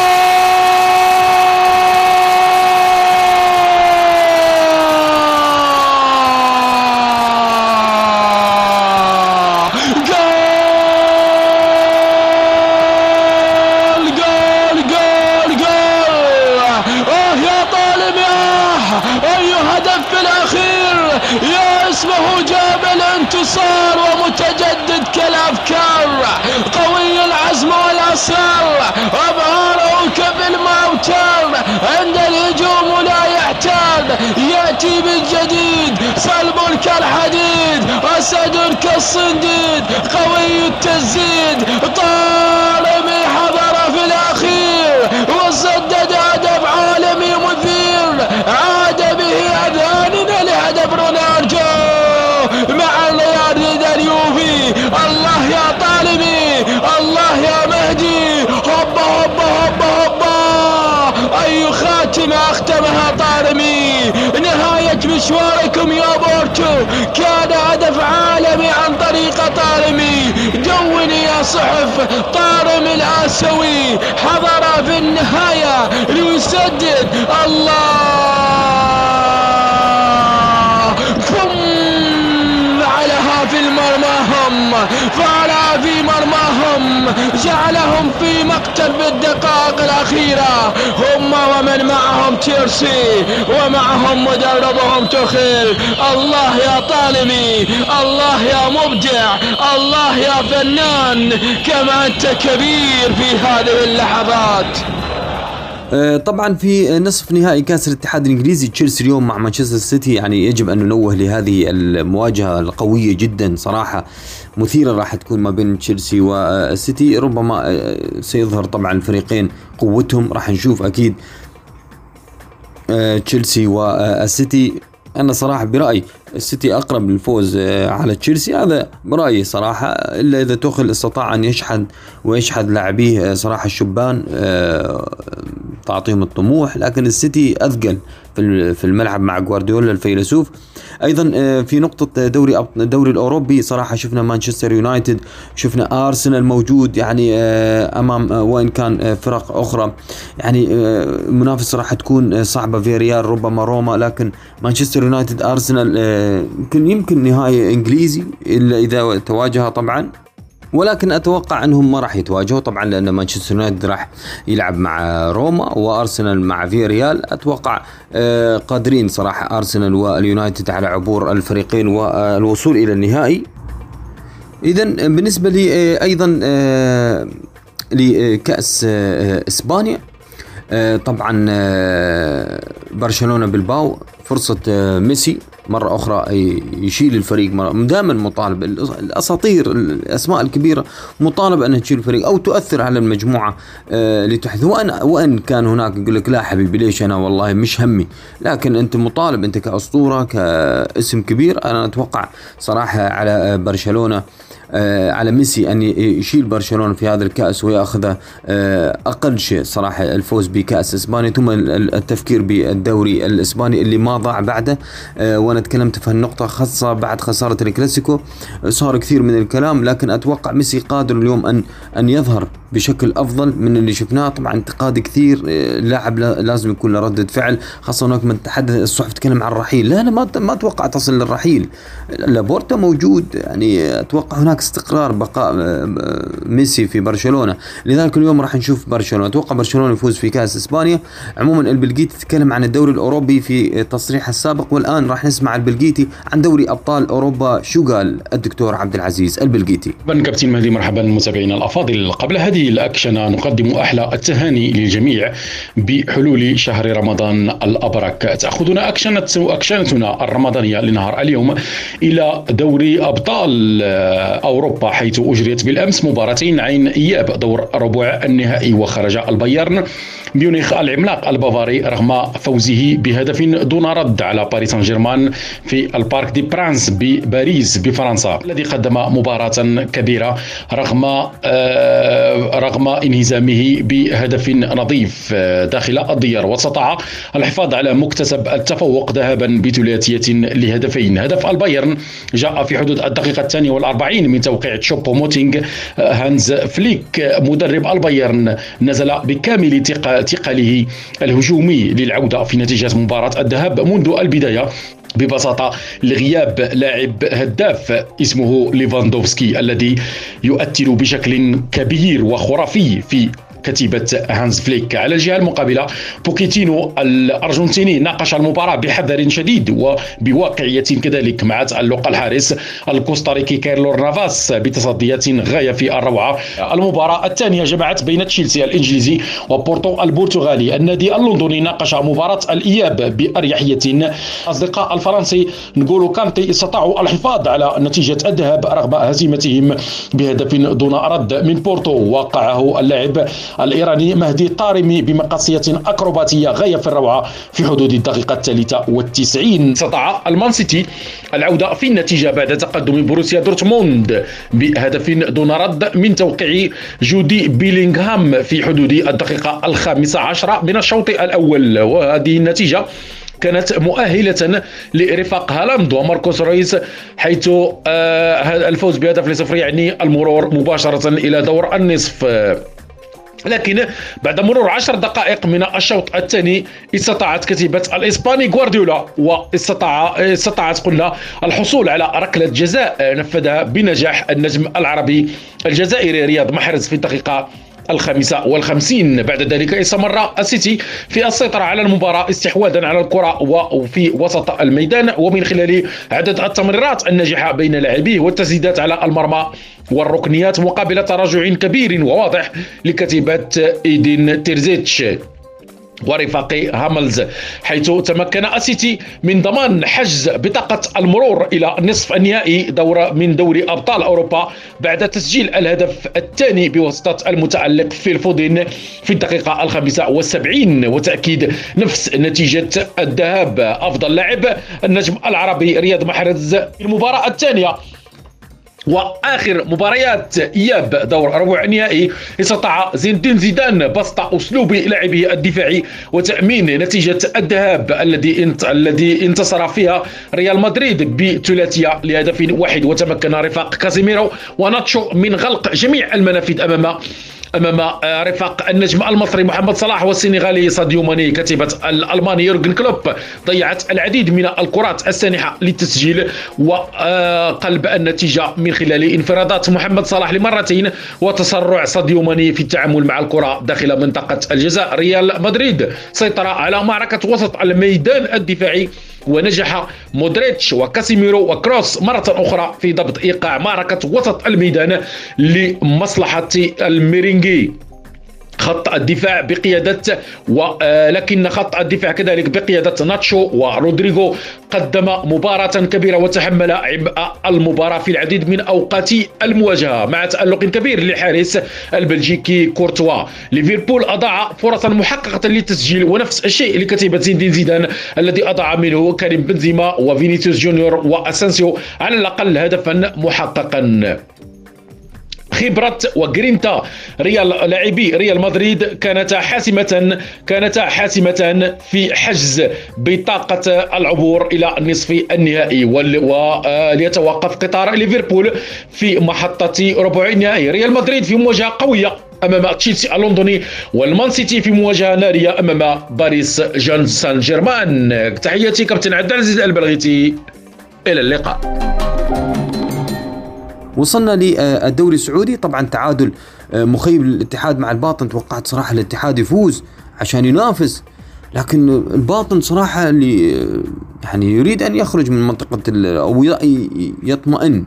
اسد كالصنديد قوي التسديد طارمي دوني يا صحف طارم الآسيوي حضر في النهاية ليسدد الله. مرماهم فعلى في جعلهم في مقتل بالدقائق الأخيرة. هم ومن معهم تيرسي ومعهم مدربهم تخيل الله يا طالبي الله يا مبدع الله يا فنان كما أنت كبير في هذه اللحظات. آه، طبعا في نصف نهائي كأس الاتحاد الإنجليزي تشيلسي اليوم مع مانشستر سيتي. يعني يجب أن ننوه لهذه المواجهة القوية جدا صراحة. مثيرة راح تكون ما بين تشيلسي والسيتي ربما آه، سيظهر طبعا الفريقين قوتهم. راح نشوف أكيد آه، تشيلسي والسيتي أنا صراحة برأيي السيتي أقرب للفوز آه، على تشيلسي. هذا برأيي صراحة إلا إذا توخل استطاع أن يشحن ويشحذ لاعبيه آه، صراحة الشبان آه، تعطيهم الطموح. لكن السيتي أثقل في الملعب مع جوارديولا الفيلسوف. أيضا في نقطة دوري الدوري الأوروبي صراحة شفنا مانشستر يونايتد شفنا أرسنال موجود يعني أمام وإن كان فرق أخرى. يعني منافسة راح تكون صعبة في ريال ربما روما. لكن مانشستر يونايتد أرسنال يمكن يمكن نهاية إنجليزي إلا إذا تواجه طبعا. ولكن أتوقع أنهم ما راح يتواجهوا طبعا لأن مانشستر يونايتد راح يلعب مع روما وأرسنال مع في ريال أتوقع آه، قادرين صراحة أرسنال واليونايتد على عبور الفريقين والوصول إلى النهائي. اذا بالنسبة لي آه، أيضا آه، لكأس إسبانيا. طبعا برشلونة بالباو فرصة ميسي. مرة أخرى يشيل الفريق. مرة دائما مطالب. الأساطير الأسماء الكبيرة مطالب أنها تشيل الفريق أو تؤثر على المجموعة آه، لتحدث وأن وأن كان هناك يقول لك لا حبيبي ليش أنا والله مش همي؟ لكن أنت مطالب أنت كأسطورة كاسم كبير أنا أتوقع صراحة على برشلونة على ميسي أن يشيل برشلونة في هذا الكأس ويأخذ آه، أقل شيء صراحة الفوز بكأس إسبانيا ثم التفكير بالدوري الإسباني اللي ما ضاع بعده. آه، وأنا تكلمت في هالنقطة خاصة بعد خسارة الكلاسيكو صار كثير من الكلام لكن أتوقع ميسي قادر اليوم أن أن يظهر بشكل أفضل من اللي شفناه. طبعا انتقاد كثير لاعب لازم يكون له ردة فعل خاصة هناك من تحدث الصحف تكلم عن الرحيل. لا لا ما ما أتوقع تصل للرحيل. لابورتا موجود يعني أتوقع هناك استقرار بقاء آه، آه، ميسي في برشلونة. لذلك اليوم راح نشوف برشلونة. أتوقع برشلونة يفوز في كأس إسبانيا. عموما البلجيتي تتكلم عن الدوري الأوروبي في تصريحه السابق والآن راح نسمع البلجيتي عن دوري أبطال أوروبا. شو قال الدكتور عبد العزيز البلجيتي كابتن مهدي مرحبا متابعينا الأفاضل. قبل هذه الاكشنه نقدم أحلى التهاني للجميع بحلول شهر رمضان الأبرك. تأخذنا اكشنه أكشنتنا الرمضانية لنهار اليوم إلى دوري أبطال. آه، أوروبا حيث أجريت بالأمس مباراتين عن إياب دور ربع النهائي وخرج البايرن. ميونخ العملاق البافاري رغم فوزه بهدف دون رد على باريس سان جيرمان في البارك دي برانس بباريس بفرنسا الذي قدم مباراة كبيرة رغم آه، رغم انهزامه بهدف نظيف آه، داخل الديار. واستطاع الحفاظ على مكتسب التفوق ذهابا بثلاثية لهدفين. هدف البايرن جاء في حدود الدقيقة الثانية والأربعين من توقيع شوبو موتينغ. هانز فليك مدرب البايرن نزل بكامل ثقله الهجومي للعودة في نتيجة مباراة الذهاب منذ البداية ببساطة لغياب لاعب هداف اسمه ليفاندوفسكي الذي يؤثر بشكل كبير وخرافي في كتيبة هانز فليك. على الجهة المقابلة بوكيتينو الأرجنتيني ناقش المباراة بحذر شديد وبواقعية كذلك مع تألق الحارس الكوستاريكي كيلور نافاس بتصديات غاية في الروعة. المباراة الثانية جمعت بين تشيلسي الإنجليزي وبورتو البرتغالي. النادي اللندني ناقش مباراة الإياب بأريحية. أصدقاء الفرنسي نغولو كانتي استطاعوا الحفاظ على نتيجة الذهاب رغم هزيمتهم بهدف دون رد من بورتو. وقعه اللاعب الإيراني مهدي طارمي بمقصية أكروباتية غاية في الروعة في حدود الدقيقة الثالثة والتسعين. استطاع المان سيتي العودة في النتيجة بعد تقدم بروسيا دورتموند بهدف دون رد من توقيع جود بيلينغهام في حدود الدقيقة الخامسة عشرة من الشوط الأول. وهذه النتيجة كانت مؤهلة لرفاق هالاند وماركوس رويس حيث آه، الفوز بهدف لصفر يعني المرور مباشرة إلى دور النصف. لكن بعد مرور عشر دقائق من الشوط الثاني استطاعت كتيبة الإسباني غوارديولا واستطاع استطاعت قلنا الحصول على ركلة جزاء نفذها بنجاح النجم العربي الجزائري رياض محرز في الدقيقة الخامسة والخمسين. بعد ذلك استمر السيتي في السيطرة على المباراة استحواذا على الكرة وفي وسط الميدان. ومن خلال عدد التمريرات الناجحة بين لاعبيه والتسديدات على المرمى والركنيات مقابل تراجع كبير وواضح لكتيبة إيدين تيرزيتش. ورفاق هاملز حيث تمكن السيتي من ضمان حجز بطاقة المرور إلى نصف النهائي دور من دوري أبطال أوروبا بعد تسجيل الهدف الثاني بواسطة المتعلق في الفودين في الدقيقة الخامسة والسبعين وتأكيد نفس نتيجة الذهاب أفضل لاعب النجم العربي رياض محرز في المباراة الثانية. وآخر مباريات إياب دور ربع النهائي استطاع زين الدين زيدان بسط أسلوب لعبه الدفاعي وتأمين نتيجة الذهاب الذي الذي انتصر فيها ريال مدريد بثلاثية لهدف واحد وتمكن رفاق كازيميرو وناتشو من غلق جميع المنافذ أمام أمام رفاق النجم المصري محمد صلاح والسنغالي ساديو ماني كتيبة الألماني يورجن كلوب ضيعت العديد من الكرات السانحة للتسجيل وقلب النتيجة من خلال انفرادات محمد صلاح لمرتين وتسرع ساديو ماني في التعامل مع الكرة داخل منطقة الجزاء ريال مدريد. سيطر على معركة وسط الميدان الدفاعي ونجح مودريتش وكاسيميرو وكروس مرة أخرى في ضبط إيقاع معركة وسط الميدان لمصلحة الميرينجي خط الدفاع بقيادة ولكن خط الدفاع كذلك بقيادة ناتشو ورودريغو قدم مباراة كبيرة وتحمل عبء المباراة في العديد من أوقات المواجهة. مع تألق كبير للحارس البلجيكي كورتوا. ليفربول أضاع فرصا محققة للتسجيل ونفس الشيء لكتيبة زين زيدان الذي أضاع منه كريم بنزيما وفينيسيوس جونيور وأسانسيو على الأقل هدفا محققا. خبرة وجرينتا. ريال لاعبي ريال مدريد كانتا حاسمة كانتا حاسمة في حجز بطاقة العبور إلى نصف النهائي. وليتوقف قطار ليفربول في محطة ربع النهائي. ريال مدريد في مواجهة قوية أمام تشيلسي اللندني والمان سيتي في مواجهة نارية أمام باريس جان سان جيرمان. تحياتي كابتن عبد العزيز البلغيتي. إلى اللقاء. وصلنا للدوري السعودي. طبعا تعادل آه، مخيب للاتحاد مع الباطن. توقعت صراحة الاتحاد يفوز عشان ينافس لكن الباطن صراحة اللي آه، يعني يريد أن يخرج من منطقة أو يطمئن.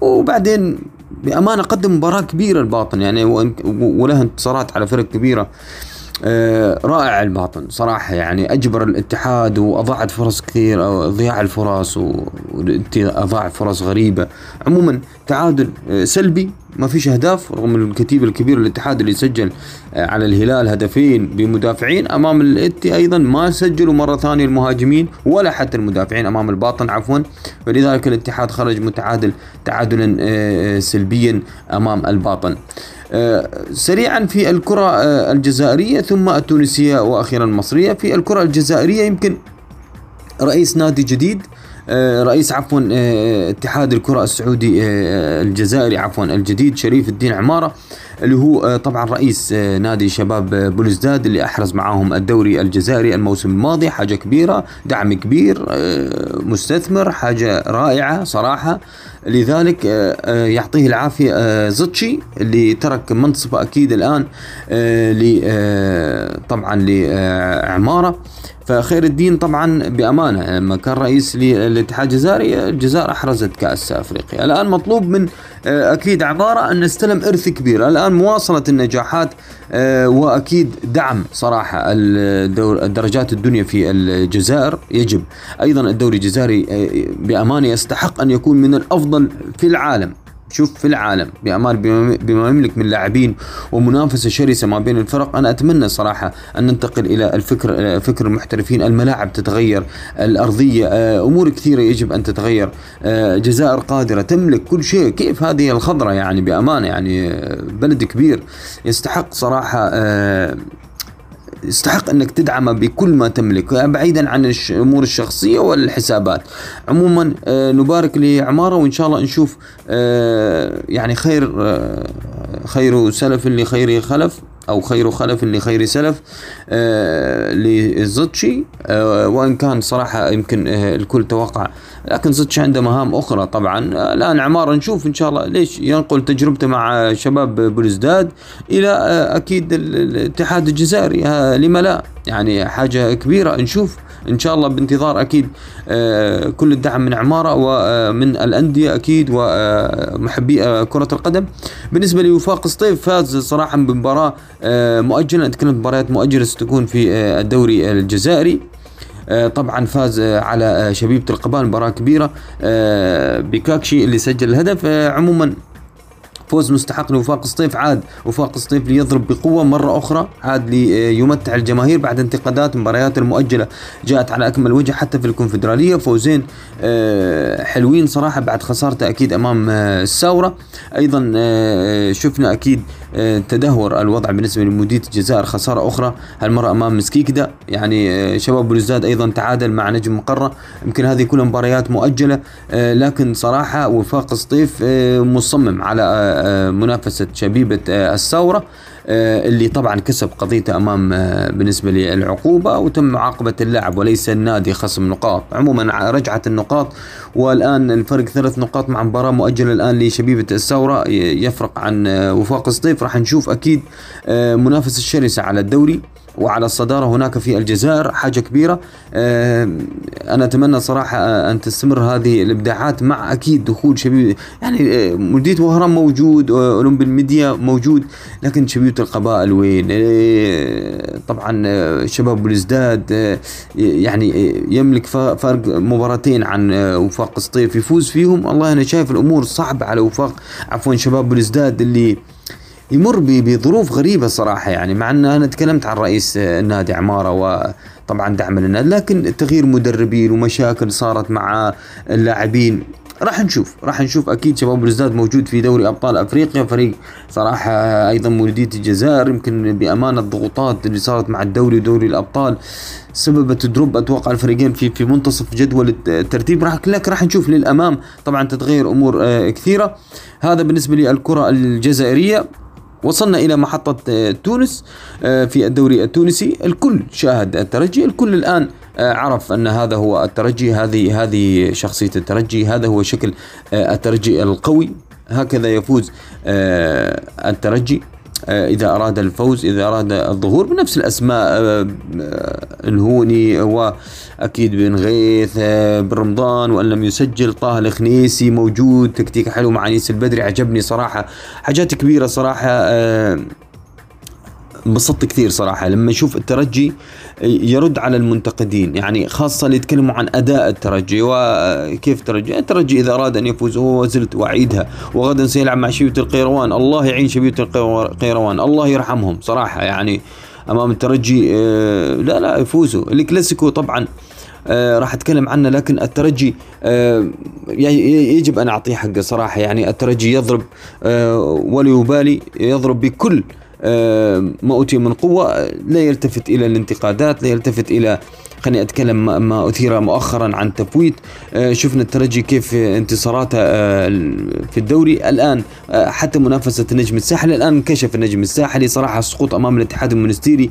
وبعدين بأمانة قدم مباراة كبيرة الباطن يعني وله انتصارات على فرق كبيرة. رائع الباطن. صراحة يعني أجبر الاتحاد وأضاعت فرص كثير أو ضياع الفرص وأضاع فرص غريبة. عموما تعادل آه، سلبي ما فيش أهداف رغم الكتيب الكبير الاتحاد اللي سجل آه، على الهلال هدفين بمدافعين أمام الاتي أيضا ما سجلوا مرة ثانية المهاجمين ولا حتى المدافعين أمام الباطن عفوا. فلذلك الاتحاد خرج متعادل تعادلا سلبيا أمام الباطن. سريعا في الكرة الجزائرية ثم التونسية وأخيرا المصرية. في الكرة الجزائرية يمكن رئيس نادي جديد رئيس عفوا اتحاد الكرة السعودي الجزائري عفوا الجديد شريف الدين عمارة اللي هو طبعا رئيس نادي شباب بولزداد اللي أحرز معاهم الدوري الجزائري الموسم الماضي. حاجة كبيرة دعم كبير مستثمر حاجة رائعة صراحة. لذلك يعطيه العافية زتشي اللي ترك منصبه أكيد الآن طبعا لعمارة. فخير الدين طبعا بأمانة. لما كان رئيس للاتحاد الجزائري الجزائر أحرزت كأس أفريقيا. الآن مطلوب من أكيد عبارة أن نستلم إرث كبير. الآن مواصلة النجاحات وأكيد دعم صراحة الدور درجات الدنيا في الجزائر. يجب أيضا الدوري الجزائري بأمانة يستحق أن يكون من الأفضل في العالم. شوف في العالم بأمان بما يملك من لاعبين ومنافسة شرسة ما بين الفرق أنا أتمنى صراحة أن ننتقل إلى الفكر فكر المحترفين الملاعب تتغير الأرضية أمور كثيرة يجب أن تتغير جزائر قادرة تملك كل شيء. كيف هذه الخضرة يعني؟ بأمانة يعني بلد كبير يستحق صراحة يستحق أنك تدعمه بكل ما تملك بعيدا عن الأمور الشخصية والحسابات. عموما نبارك لعمارة وإن شاء الله نشوف يعني خير خير سلف لخير خلف أو خير خلف لخير سلف آه لزوتشي آه وإن كان صراحة يمكن آه الكل توقع لكن زوتشي عنده مهام أخرى طبعا. الآن عمار نشوف إن شاء الله ليش ينقل تجربته مع شباب بلوزداد إلى أكيد الاتحاد الجزائري. لما لا؟ يعني حاجة كبيرة. نشوف إن شاء الله بانتظار أكيد كل الدعم من عمارة ومن الأندية أكيد ومحبي كرة القدم. بالنسبة لوفاق سطيف فاز صراحة بمباراة مؤجلة. نتكلم مباريات مؤجلة ستكون في الدوري الجزائري. طبعا فاز على شبيبة القبان مباراة كبيرة بكاكشي اللي سجل الهدف عموما فوز مستحق لوفاق سطيف. عاد وفاق سطيف ليضرب بقوة مرة أخرى. عاد ليمتع الجماهير بعد انتقادات المباريات المؤجلة جاءت على أكمل وجه حتى في الكونفدرالية. فوزين حلوين صراحة بعد خسارته أكيد أمام الساورة. أيضا شفنا أكيد تدهور الوضع بالنسبة لمديرية الجزائر. خسارة أخرى هالمرة أمام مسكيكدا. يعني شباب بلوزداد أيضا تعادل مع نجم مقرة. يمكن هذه كلها مباريات مؤجلة لكن صراحة وفاق سطيف مصمم على منافسة شبيبة الثورة اللي طبعا كسب قضيته أمام بالنسبة للعقوبة وتم معاقبه اللاعب وليس النادي خصم نقاط. عموما رجعت النقاط والآن الفرق ثلاث نقاط مع مباراة مؤجلة الآن لشبيبة الثورة. يفرق عن وفاق سطيف راح نشوف أكيد منافسة شرسه على الدوري. وعلى الصدارة هناك في الجزائر حاجة كبيرة. أنا أتمنى صراحة أن تستمر هذه الإبداعات مع أكيد دخول شبيب يعني مديرية وهران موجود أولمبي الميديا موجود لكن شبيبة القبائل وين؟ طبعا شباب بلزداد يعني يملك فرق مباراتين عن وفاق سطيف يفوز فيهم. والله أنا شايف الأمور صعبة على وفاق عفوا شباب بلزداد اللي يمر بظروف غريبة صراحة يعني مع ان أنا تكلمت عن رئيس النادي عمارة وطبعا دعم للنادي لكن تغيير مدربين ومشاكل صارت مع اللاعبين. راح نشوف راح نشوف. أكيد شباب بلوزداد موجود في دوري أبطال أفريقيا فريق صراحة أيضا مولوديه الجزائر يمكن بامانه الضغوطات اللي صارت مع الدوري ودوري الأبطال سببت دروب أتوقع الفريقين في في منتصف جدول الترتيب. راح لكن راح نشوف للأمام طبعا تتغير أمور كثيرة. هذا بالنسبة للكره الجزائرية. وصلنا إلى محطة تونس في الدوري التونسي. الكل شاهد الترجي. الكل الآن عرف أن هذا هو الترجي هذه هذه شخصية الترجي هذا هو شكل الترجي القوي. هكذا يفوز الترجي. إذا أراد الفوز إذا أراد الظهور بنفس الأسماء الهوني وأكيد بن غيث بن رمضان وأن لم يسجل طه الخنيسي موجود تكتيك حلو مع أنيس البدري عجبني صراحة. حاجات كبيرة صراحة انبسطت كثير صراحة. لما أشوف الترجي يرد على المنتقدين يعني خاصة اللي يتكلموا عن أداء الترجي وكيف الترجي. الترجي إذا أراد أن يفوز هو زلت واعيدها وغدا سيلعب مع شبيبة القيروان الله يعين شبيبة القيروان الله يرحمهم صراحة. يعني أمام الترجي آه، لا لا يفوزوا. الكلاسيكو طبعا آه راح أتكلم عنه لكن الترجي آه يجب أن أعطيه حقه صراحة. يعني الترجي يضرب آه ولا يبالي يضرب بكل ما أوتي من قوة لا يلتفت إلى الانتقادات لا يلتفت إلى خليني أتكلم ما أثير مؤخرا عن تفويت. آه، شفنا الترجي كيف انتصاراته آه، في الدوري. الآن حتى منافسة النجم الساحلي الآن انكشف النجم الساحلي صراحة السقوط أمام الاتحاد المونستيري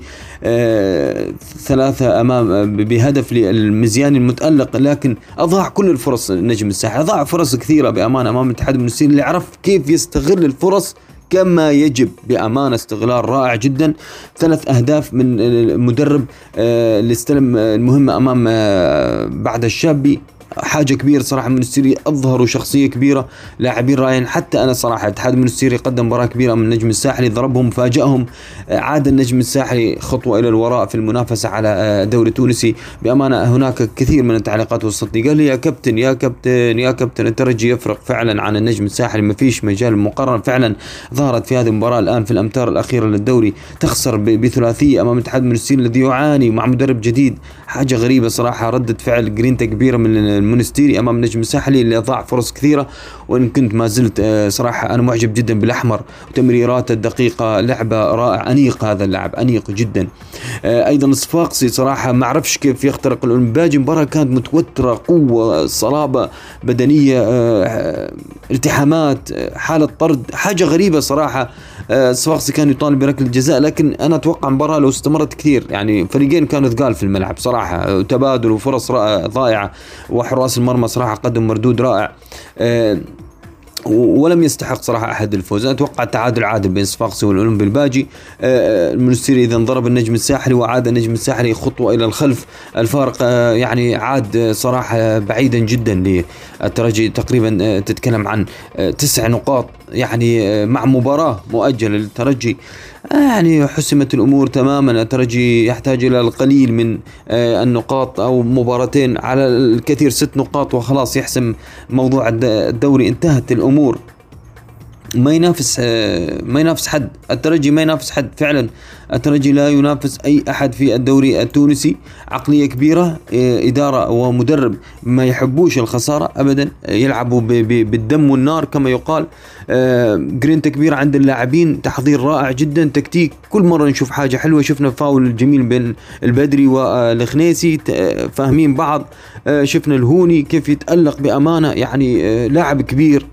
ثلاثة أمام بهدف للمزياني المتألق. لكن أضاع كل الفرص النجم الساحلي أضاع فرص كثيرة بامانه أمام الاتحاد المونستيري اللي عرف كيف يستغل الفرص كما يجب بأمانة استغلال رائع جدا. ثلاث أهداف من المدرب آه، اللي استلم المهمة أمام آه، بعد الشابي حاجة كبيرة صراحة من المنستيري. أظهروا شخصية كبيرة لاعبين رائعين حتى أنا صراحة اتحاد المنستيري قدم مباراة كبيرة من النجم الساحلي ضربهم فاجئهم عاد النجم الساحلي خطوة إلى الوراء في المنافسة على الدوري التونسي. بأمانة هناك كثير من التعليقات وصلتني قال لي يا كابتن يا كابتن يا كابتن الترجي يفرق فعلا عن النجم الساحلي. ما فيش مجال مقارنه فعلا ظهرت في هذه المباراة الآن في الأمتار الأخيرة للدوري. تخسر بثلاثية أمام الاتحاد المنستيري الذي يعاني مع مدرب جديد. حاجة غريبة صراحة ردة فعل جرينتا كبيرة من المونستيري أمام نجم الساحلي اللي ضاع فرص كثيرة وإن كنت ما زلت آه، صراحة أنا معجب جدا بالأحمر. وتمريراته الدقيقة لعبة رائع أنيق هذا اللاعب أنيق جدا. آه، أيضا الصفاقسي صراحة ما أعرفش كيف يخترق باقي المباراه كانت متوترة قوة صلابة بدنية آه، التحامات حالة طرد حاجة غريبة صراحة. الصفاقسي كان يطالب بركله الجزاء لكن أنا أتوقع مباراة لو استمرت كثير. يعني فريقين كانوا ثقال في الملعب صراحة. تبادل وفرص ضائعه وحراس المرمى صراحة قدم مردود رائع. ولم يستحق صراحة أحد الفوز. أتوقع التعادل عادل بين صفاقسي والأولمبي الباجي. آه، المنستيري إذا انضرب النجم الساحلي وعاد النجم الساحلي خطوة إلى الخلف. الفارق آه، يعني عاد صراحة بعيدا جدا للترجي تقريبا آه، تتكلم عن تسع نقاط يعني مع مباراة مؤجلة للترجي. يعني حسمت الأمور تماما. الترجي يحتاج إلى القليل من النقاط أو مباراتين. على الكثير ست نقاط وخلاص يحسم موضوع الدوري. انتهت الأمور. ما ينافس آه، ما ينافس حد. الترجي ما ينافس حد فعلا. الترجي لا ينافس أي أحد في الدوري التونسي. عقلية كبيرة آه، إدارة ومدرب ما يحبوش الخسارة ابدا. يلعبوا بالدم والنار كما يقال. آه، جرينتا كبيره عند اللاعبين تحضير رائع جدا تكتيك. كل مرة نشوف حاجة حلوة. شفنا فاول جميل بين البدري والخنيسي فاهمين بعض. شفنا الهوني كيف يتألق بأمانة. يعني لاعب كبير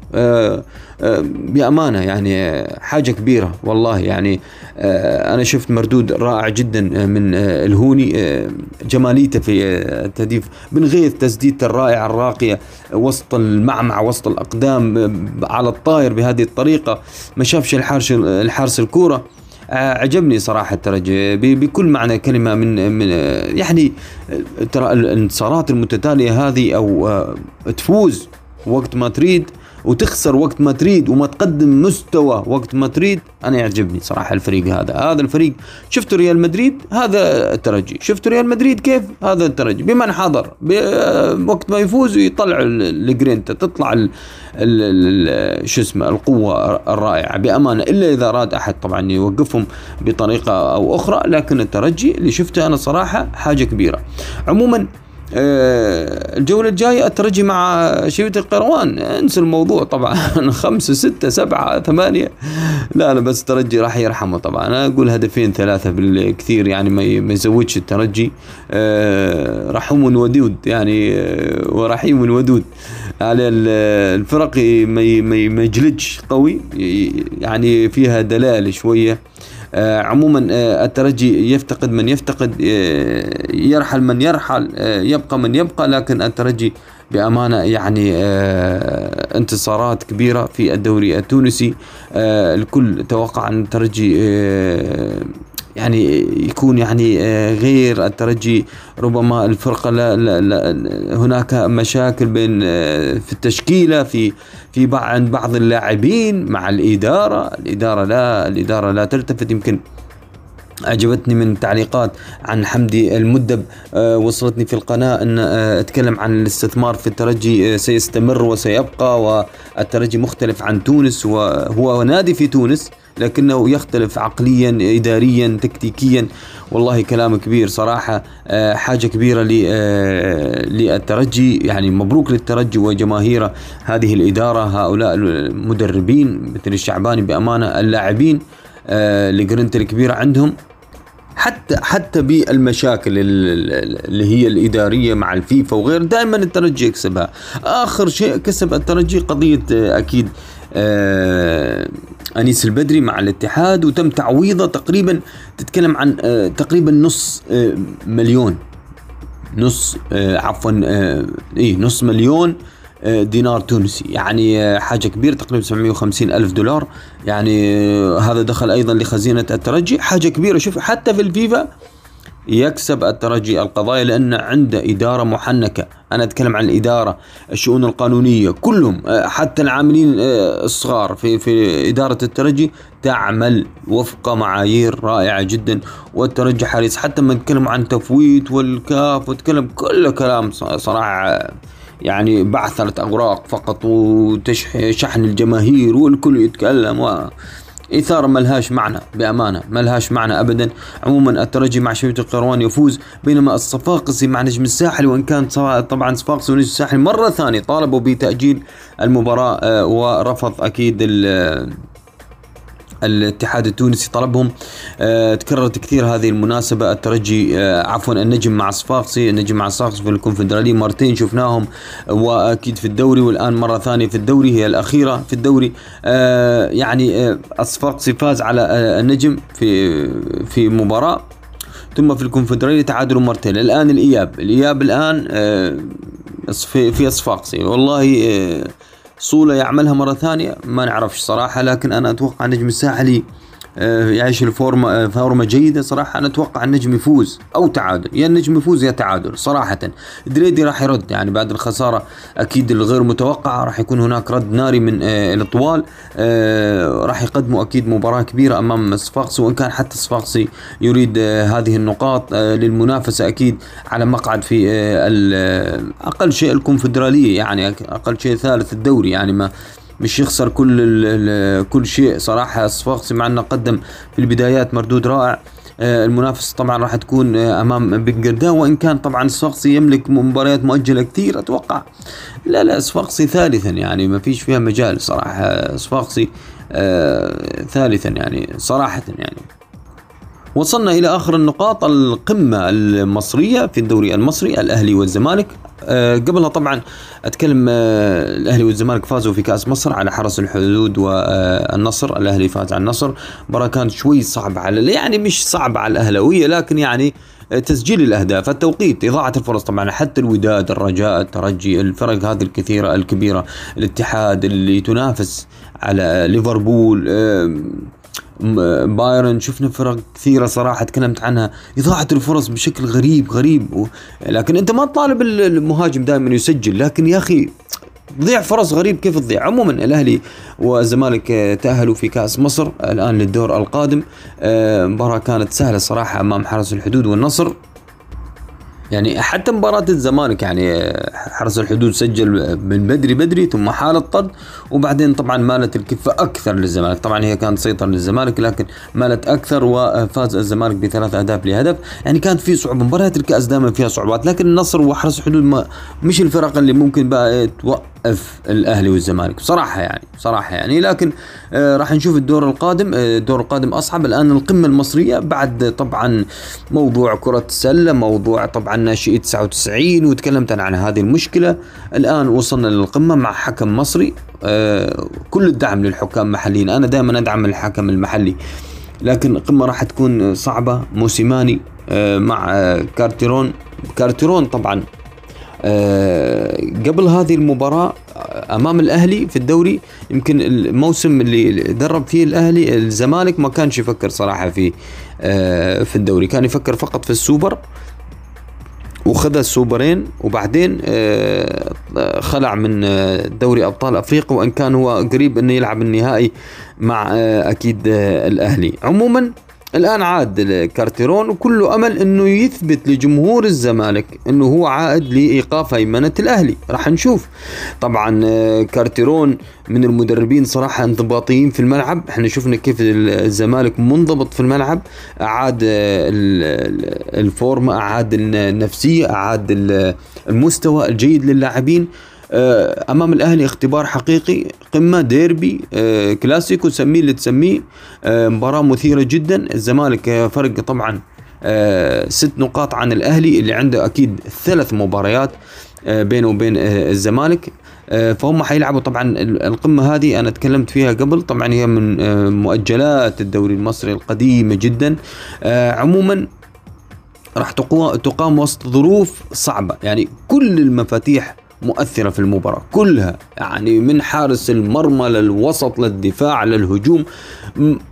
بأمانة يعني حاجة كبيرة والله. يعني آه، أنا شفت مردود رائع جدا من آه، الهوني آه، جماليته في التهديف بن غيث تسديدته الرائعة الراقية وسط المعمع وسط الأقدام على الطاير بهذه الطريقة. ما شافش الحارس الحارس الكورة. عجبني صراحة الترجي بكل معنى كلمة من من يعني ترى الانتصارات المتتالية هذه أو تفوز وقت ما تريد وتخسر وقت ما تريد وما تقدم مستوى وقت ما تريد. أنا يعجبني صراحة الفريق هذا. هذا الفريق شفتوا ريال مدريد؟ هذا الترجي. شفتوا ريال مدريد كيف؟ هذا الترجي. بمن حضر؟ وقت ما يفوز يطلع الجرينتا تطلع شو اسمه القوة الرائعة. بأمانة إلا إذا أراد أحد طبعا يوقفهم بطريقة أو أخرى لكن الترجي اللي شفته أنا صراحة حاجة كبيرة. عموما الجولة الجاية الترجي مع شيبة القروان انسوا الموضوع طبعا. خمسة ستة سبعة ثمانية. لا لا بس الترجي راح يرحمه طبعا. أنا أقول هدفين ثلاثة بالكثير يعني ما يزودش الترجي. آه، رحوم ودود يعني آه، ورحيم ودود. على الفرق ما يجلدش قوي. يعني فيها دلال شوية. آه، عموما آه، الترجي يفتقد من يفتقد آه، يرحل من يرحل يبقى من يبقى لكن الترجي بأمانة يعني انتصارات كبيرة في الدوري التونسي. الكل توقع أن الترجي يعني يكون يعني آه، غير الترجي. ربما الفرقة لا لا لا هناك مشاكل بين آه، في التشكيلة في في عند بعض اللاعبين مع الإدارة. الإدارة لا الإدارة لا تلتفت. يمكن عجبتني من التعليقات عن حمدي المدب آه، وصلتني في القناة أن آه، أتكلم عن الاستثمار في الترجي آه، سيستمر وسيبقى والترجي مختلف عن تونس وهو نادي في تونس. لكنه يختلف عقليا إداريا تكتيكيا. والله كلام كبير صراحة. حاجة كبيرة للترجي. يعني مبروك للترجي وجماهيره هذه الإدارة هؤلاء المدربين مثل الشعباني بأمانة اللاعبين الجرنت الكبيرة عندهم. حتى حتى بالمشاكل اللي هي الإدارية مع الفيفا وغير دائما الترجي يكسبها. آخر شيء كسب الترجي قضية أكيد آه أنيس البدري مع الاتحاد وتم تعويضه تقريبا تتكلم عن آه تقريبا نص آه مليون. نص آه عفوا آه إيه نص مليون دينار تونسي. يعني آه، حاجة كبيرة تقريبا 750 ألف دولار. يعني آه، هذا دخل أيضا لخزينة الترجي. حاجة كبيرة شوف حتى في الفيفا يكسب الترجي القضايا لأن عنده إدارة محنكة. أنا أتكلم عن الإدارة الشؤون القانونية كلهم آه، حتى العاملين الصغار في, في إدارة الترجي تعمل وفق معايير رائعة جدا. والترجي حريص. حتى ما نتكلم عن تفويت والكاف وتكلم كله كلام صراحة يعني بعثرة أوراق فقط وشحن الجماهير والكل يتكلم و إثارة ملهاش معنى بأمانة ملهاش معنى أبدا. عموما الترجي مع شبيبة القروان يفوز بينما الصفاقسي مع نجم الساحل وإن كان طبعا صفاقسي ونجم الساحل مرة ثانية طالبوا بتأجيل المباراة آه، ورفض أكيد الاتحاد التونسي طلبهم. آه تكررت كثير هذه المناسبة. الترجي آه عفوا النجم مع صفاقسي النجم مع صفاقسي في الكونفدرالية. مرتين شفناهم وأكيد في الدوري والآن مرة ثانية في الدوري هي الأخيرة في الدوري. آه يعني آه الصفاقسي فاز على آه النجم في في مباراة. ثم في الكونفدرالية تعادلوا مرتين. الآن الإياب. الإياب الآن آه في في صفاقسي. والله صولة يعملها مرة ثانية ما نعرفش صراحة لكن أنا أتوقع نجم الساحلي يعيش الفورمة آه، فورمة جيدة صراحة. أنا أتوقع النجم يفوز أو تعادل. يا النجم يفوز يا تعادل صراحة. دريدي راح يرد يعني بعد الخسارة. أكيد الغير متوقعة. راح يكون هناك رد ناري من آه، الطوال. راح يقدموا أكيد مباراة كبيرة أمام صفاقسي. وإن كان حتى صفاقسي يريد هذه النقاط للمنافسة أكيد على مقعد في أقل شيء الكونفدرالية يعني أقل شيء ثالث الدوري يعني ما مش يخسر كل كل شيء. صراحة صفاقسي مع إنه قدم في البدايات مردود رائع. آه، المنافس طبعا راح تكون آه، أمام بن وإن كان طبعا صفاقسي يملك مباريات مؤجلة كثير أتوقع. لا لا صفاقسي ثالثا يعني ما فيش فيها مجال صراحة. صفاقسي آه ثالثا يعني صراحة يعني. وصلنا إلى آخر النقاط القمة المصرية في الدوري المصري الأهلي والزمالك. أه قبلها طبعا أتكلم أه الأهلي والزمالك فازوا في كأس مصر على حرس الحدود والنصر الأهلي فاز على النصر. مباراة كانت شوي صعبة على يعني مش صعبة على الأهلاوية لكن يعني تسجيل الأهداف التوقيت إضاعة الفرص طبعا حتى الوداد الرجاء الترجي الفرق هذه الكثيرة الكبيرة الاتحاد اللي تنافس على ليفربول بايرن شفنا فرق كثيرة صراحة تكلمت عنها. إضاعة الفرص بشكل غريب غريب. و... لكن أنت ما تطالب المهاجم دائما يسجل. لكن يا أخي تضيع فرص غريب. كيف تضيع؟ عموما الأهلي والزمالك تأهلوا في كأس مصر الآن للدور القادم. آه، مباراة كانت سهلة صراحة أمام حرس الحدود والنصر. يعني حتى مباراة الزمالك يعني حرس الحدود سجل من بدري بدري ثم حال الطرد وبعدين طبعا مالت الكفة أكثر للزمالك. طبعا هي كانت سيطرة للزمالك لكن مالت أكثر وفاز الزمالك بثلاث أهداف لهدف. يعني كانت في صعوبة مباريات الكأس دائما فيها صعوبات لكن النصر وحرس الحدود ما مش الفرق اللي ممكن بقى توقف الأهلي والزمالك. بصراحة يعني بصراحة يعني. لكن آه راح نشوف الدور القادم. آه الدور القادم أصعب. الآن القمة المصرية بعد طبعا موضوع كرة السلة موضوع طبعا ناشئي 99 وتكلمت أنا عن هذه المشكلة. الآن وصلنا للقمة مع حكم مصري. آه كل الدعم للحكام المحليين أنا دائما أدعم الحكم المحلي. لكن القمة راح تكون صعبة. موسيماني آه مع آه كارتيرون. كارتيرون طبعا آه قبل هذه المباراة أمام الأهلي في الدوري يمكن الموسم اللي درب فيه الأهلي الزمالك ما كانش يفكر صراحة في آه في الدوري كان يفكر فقط في السوبر وخذ السوبرين وبعدين آه، خلع من آه، دوري أبطال أفريقيا وإن كان هو قريب إنه يلعب النهائي مع آه، أكيد الأهلي. عموما الآن عاد كارتيرون وكله أمل إنه يثبت لجمهور الزمالك إنه هو عائد لإيقاف هيمنة الأهلي. راح نشوف. طبعا آه، كارتيرون من المدربين صراحة انضباطيين في الملعب. إحنا شفنا كيف الزمالك منضبط في الملعب. اعاد آه، الفورمة اعاد النفسية اعاد المستوى الجيد للاعبين. أمام الأهلي اختبار حقيقي قمة ديربي آه، كلاسيكو سميه اللي تسميه آه، مباراة مثيرة جدا. الزمالك فرق طبعا ست نقاط عن الأهلي اللي عنده أكيد ثلاث مباريات بينه وبين الزمالك. فهم حيلعبوا طبعا القمة هذه. أنا تكلمت فيها قبل. طبعا هي من مؤجلات الدوري المصري القديمة جدا. عموما راح تقام وسط ظروف صعبة. يعني كل المفاتيح مؤثرة في المباراة. كلها يعني من حارس المرمى للوسط للدفاع للهجوم.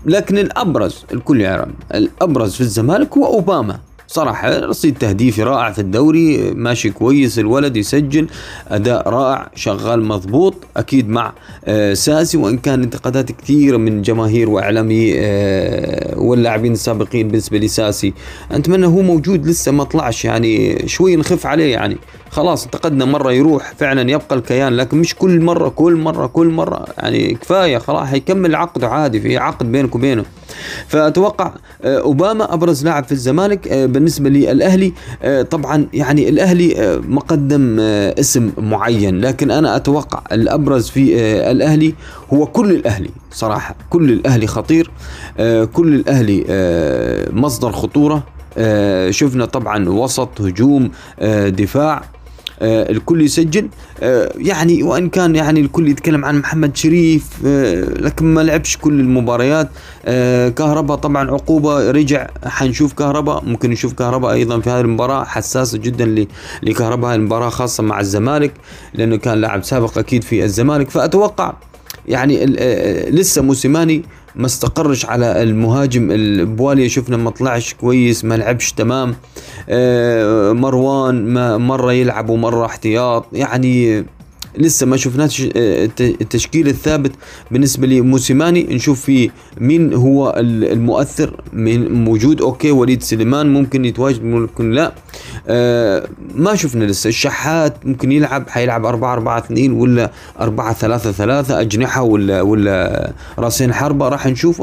لكن الأبرز الكل يعلم الأبرز في الزمالك هو أوباما. صراحة رصيد تهديفي رائع في الدوري ماشي كويس الولد يسجل أداء رائع شغال مضبوط أكيد مع آه ساسي وإن كان انتقادات كثيرة من جماهير وإعلامي آه واللاعبين السابقين بالنسبة لساسي. أتمنى هو موجود لسه ما طلعش يعني شوي نخف عليه يعني. خلاص انتقدنا مرة يروح فعلا يبقى الكيان لكن مش كل مرة كل مرة كل مرة يعني كفاية خلاص حيكمل عقده عادي في عقد بينك وبينه. فأتوقع آه، أوباما أبرز لاعب في الزمالك آه، بالنسبة للأهلي آه، طبعا يعني الأهلي مقدم اسم معين لكن أنا أتوقع الأبرز في الأهلي هو كل الأهلي صراحة كل الأهلي خطير كل الأهلي مصدر خطورة شفنا طبعا وسط هجوم دفاع الكل يسجل. آه، يعني وإن كان يعني الكل يتكلم عن محمد شريف آه، لكن ما لعبش كل المباريات. كهرباء طبعا عقوبة رجع حنشوف كهرباء ممكن نشوف كهرباء أيضا في هذه المباراة حساسه جدا لكهرباء هذه المباراة خاصة مع الزمالك لأنه كان لاعب سابق أكيد في الزمالك. فأتوقع يعني لسه موسيماني ما استقرش على المهاجم البواليا شفنا ما طلعش كويس ما لعبش تمام. آه، مروان ما مرة يلعب ومرة احتياط. يعني لسه ما شفناش آه، التشكيل الثابت بالنسبة لموسيماني. نشوف في مين هو المؤثر من موجود. أوكي وليد سليمان ممكن يتواجد ممكن لا. آه ما شفنا لسه. الشحات ممكن يلعب حيلعب 4 4 2 ولا 4 3 3 أجنحة ولا ولا راسين حربة. راح نشوف.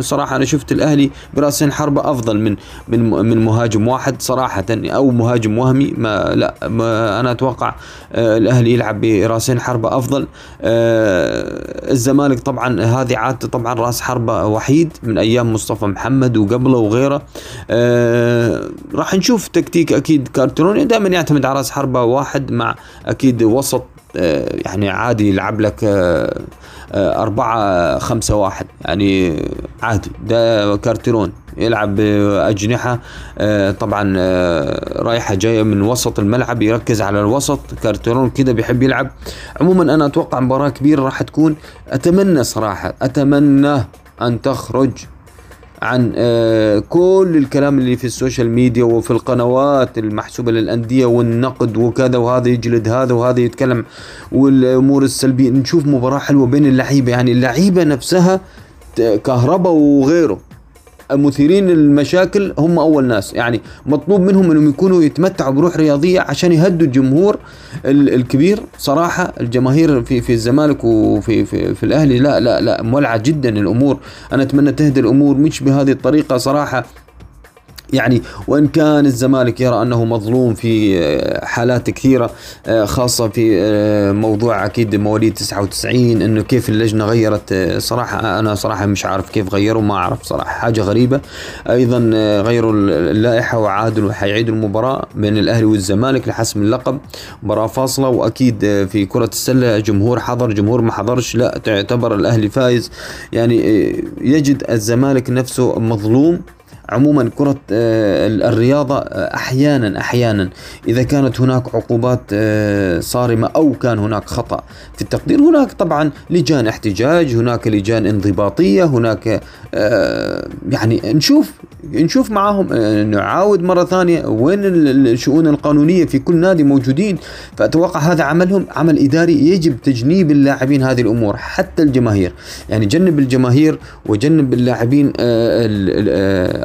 صراحة أنا شفت الأهلي براسين حربة أفضل من من من مهاجم واحد صراحة أو مهاجم وهمي. ما لا ما أنا أتوقع آه الأهلي يلعب براسين حربة أفضل. آه الزمالك طبعا هذه عادته طبعا راس حربة وحيد من أيام مصطفى محمد وقبله وغيره. آه راح نشوف تكتيك أكيد كارتروني دائما يعتمد على راس حربة واحد مع أكيد وسط يعني عادي يلعب لك آه آه أربعة خمسة واحد. يعني عادي. ده كارتيرون. يلعب بأجنحة آه طبعا آه رايحة جاية من وسط الملعب يركز على الوسط. كارتيرون كده بيحب يلعب. عموما أنا أتوقع مباراة كبيرة راح تكون. أتمنى صراحة أتمنى أن تخرج عن آه، كل الكلام اللي في ال social media وفي القنوات المحسوبة للأندية والنقد وكذا وهذا يجلد هذا وهذا يتكلم والأمور السلبية. نشوف مباراة حلوة بين اللعيبة يعني اللعيبة نفسها كهرباء وغيره. مثيرين المشاكل هم أول ناس. يعني مطلوب منهم إنهم يكونوا يتمتعوا بروح رياضية عشان يهدوا الجمهور الكبير. صراحة الجماهير في في الزمالك وفي في, في الأهلي لا لا لا مولعة جدا الأمور. أنا أتمنى تهدى الأمور مش بهذه الطريقة صراحة. يعني وإن كان الزمالك يرى أنه مظلوم في آه، حالات كثيرة آه، خاصة في آه، موضوع أكيد مواليد 99 إنه كيف اللجنة غيرت صراحة أنا صراحة مش عارف كيف غيروا ما أعرف صراحة حاجة غريبة. أيضا غيروا اللائحة وعادوا وحيعيدوا المباراة بين الأهلي والزمالك لحسم اللقب. مباراة فاصلة وأكيد في كرة السلة جمهور حضر جمهور ما حضرش لا تعتبر الأهلي فايز. يعني يجد الزمالك نفسه مظلوم. عموما كرة آه، الرياضة آه، أحيانا أحيانا إذا كانت هناك عقوبات آه، صارمة أو كان هناك خطأ في التقدير هناك طبعا لجان احتجاج هناك لجان انضباطية هناك يعني نشوف نشوف معاهم نعاود مرة ثانية وين الشؤون القانونية في كل نادي موجودين. فأتوقع هذا عملهم عمل إداري يجب تجنيب اللاعبين هذه الأمور حتى الجماهير. يعني جنب الجماهير وجنب اللاعبين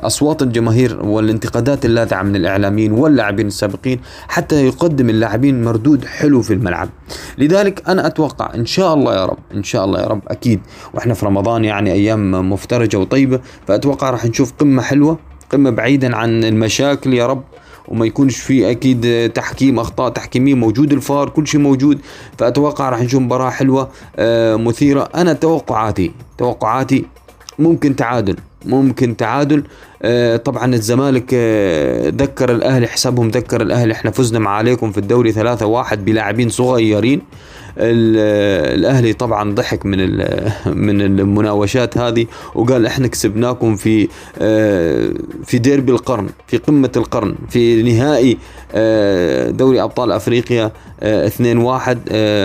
أصوات الجماهير والانتقادات اللاذعة من الإعلاميين واللاعبين السابقين حتى يقدم اللاعبين مردود حلو في الملعب. لذلك أنا أتوقع إن شاء الله يا رب إن شاء الله يا رب أكيد وإحنا في رمضان يعني أيام مفترجة وطيبة فأتوقع راح نشوف قمة حلوة قمة بعيدا عن المشاكل يا رب وما يكونش في أكيد تحكيم أخطاء تحكيمية موجود الفار كل شيء موجود فأتوقع راح نشوف مباراة حلوة آه، مثيرة. أنا توقعاتي توقعاتي ممكن تعادل. ممكن تعادل. آه طبعا الزمالك آه ذكر الأهلي حسابهم ذكر الأهلي إحنا فزنا مع عليكم في الدوري 3 1 بلاعبين صغيرين. الأهلي طبعا ضحك من من المناوشات هذه وقال إحنا كسبناكم في آه، في ديربي القرن في قمة القرن في نهائي دوري أبطال أفريقيا 2 آه، 1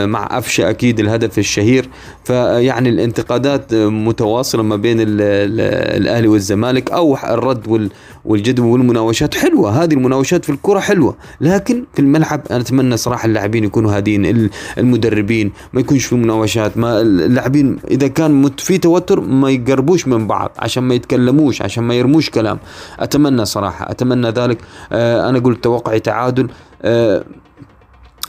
مع افشا أكيد الهدف الشهير. فيعني الانتقادات متواصلة ما بين الأهلي والزمالك أو الرد والجدوى والمناوشات. حلوة هذه المناوشات في الكرة حلوة لكن في الملعب أنا أتمنى صراحة اللاعبين يكونوا هادين المدربين ما يكونش في مناوشات ما اللاعبين إذا كان في توتر ما يقربوش من بعض عشان ما يتكلموش عشان ما يرموش كلام. أتمنى صراحة أتمنى ذلك. آه أنا قلت توقعي تعادل آه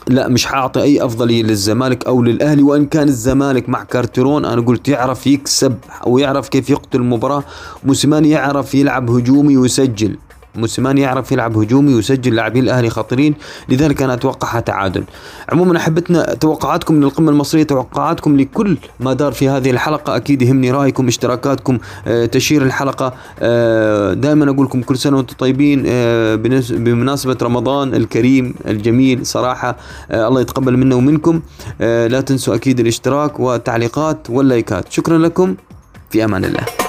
لا مش حاعطي أي أفضلية للزمالك أو للأهلي وإن كان الزمالك مع كارترون أنا قلت يعرف يكسب أو يعرف كيف يقتل المباراة موسيماني يعرف يلعب هجومي ويسجل. موسيماني يعرف يلعب هجومي ويسجل لاعبين الأهلي خطيرين لذلك أنا اتوقعها تعادل. عموما أحبتنا توقعاتكم من القمة المصرية توقعاتكم لكل ما دار في هذه الحلقة أكيد يهمني رأيكم اشتراكاتكم آه تشير الحلقة. آه دائما أقول لكم كل سنة وأنتم طيبين آه بمناسبة رمضان الكريم الجميل صراحة آه الله يتقبل منا ومنكم. آه لا تنسوا أكيد الاشتراك والتعليقات واللايكات. شكرا لكم في أمان الله.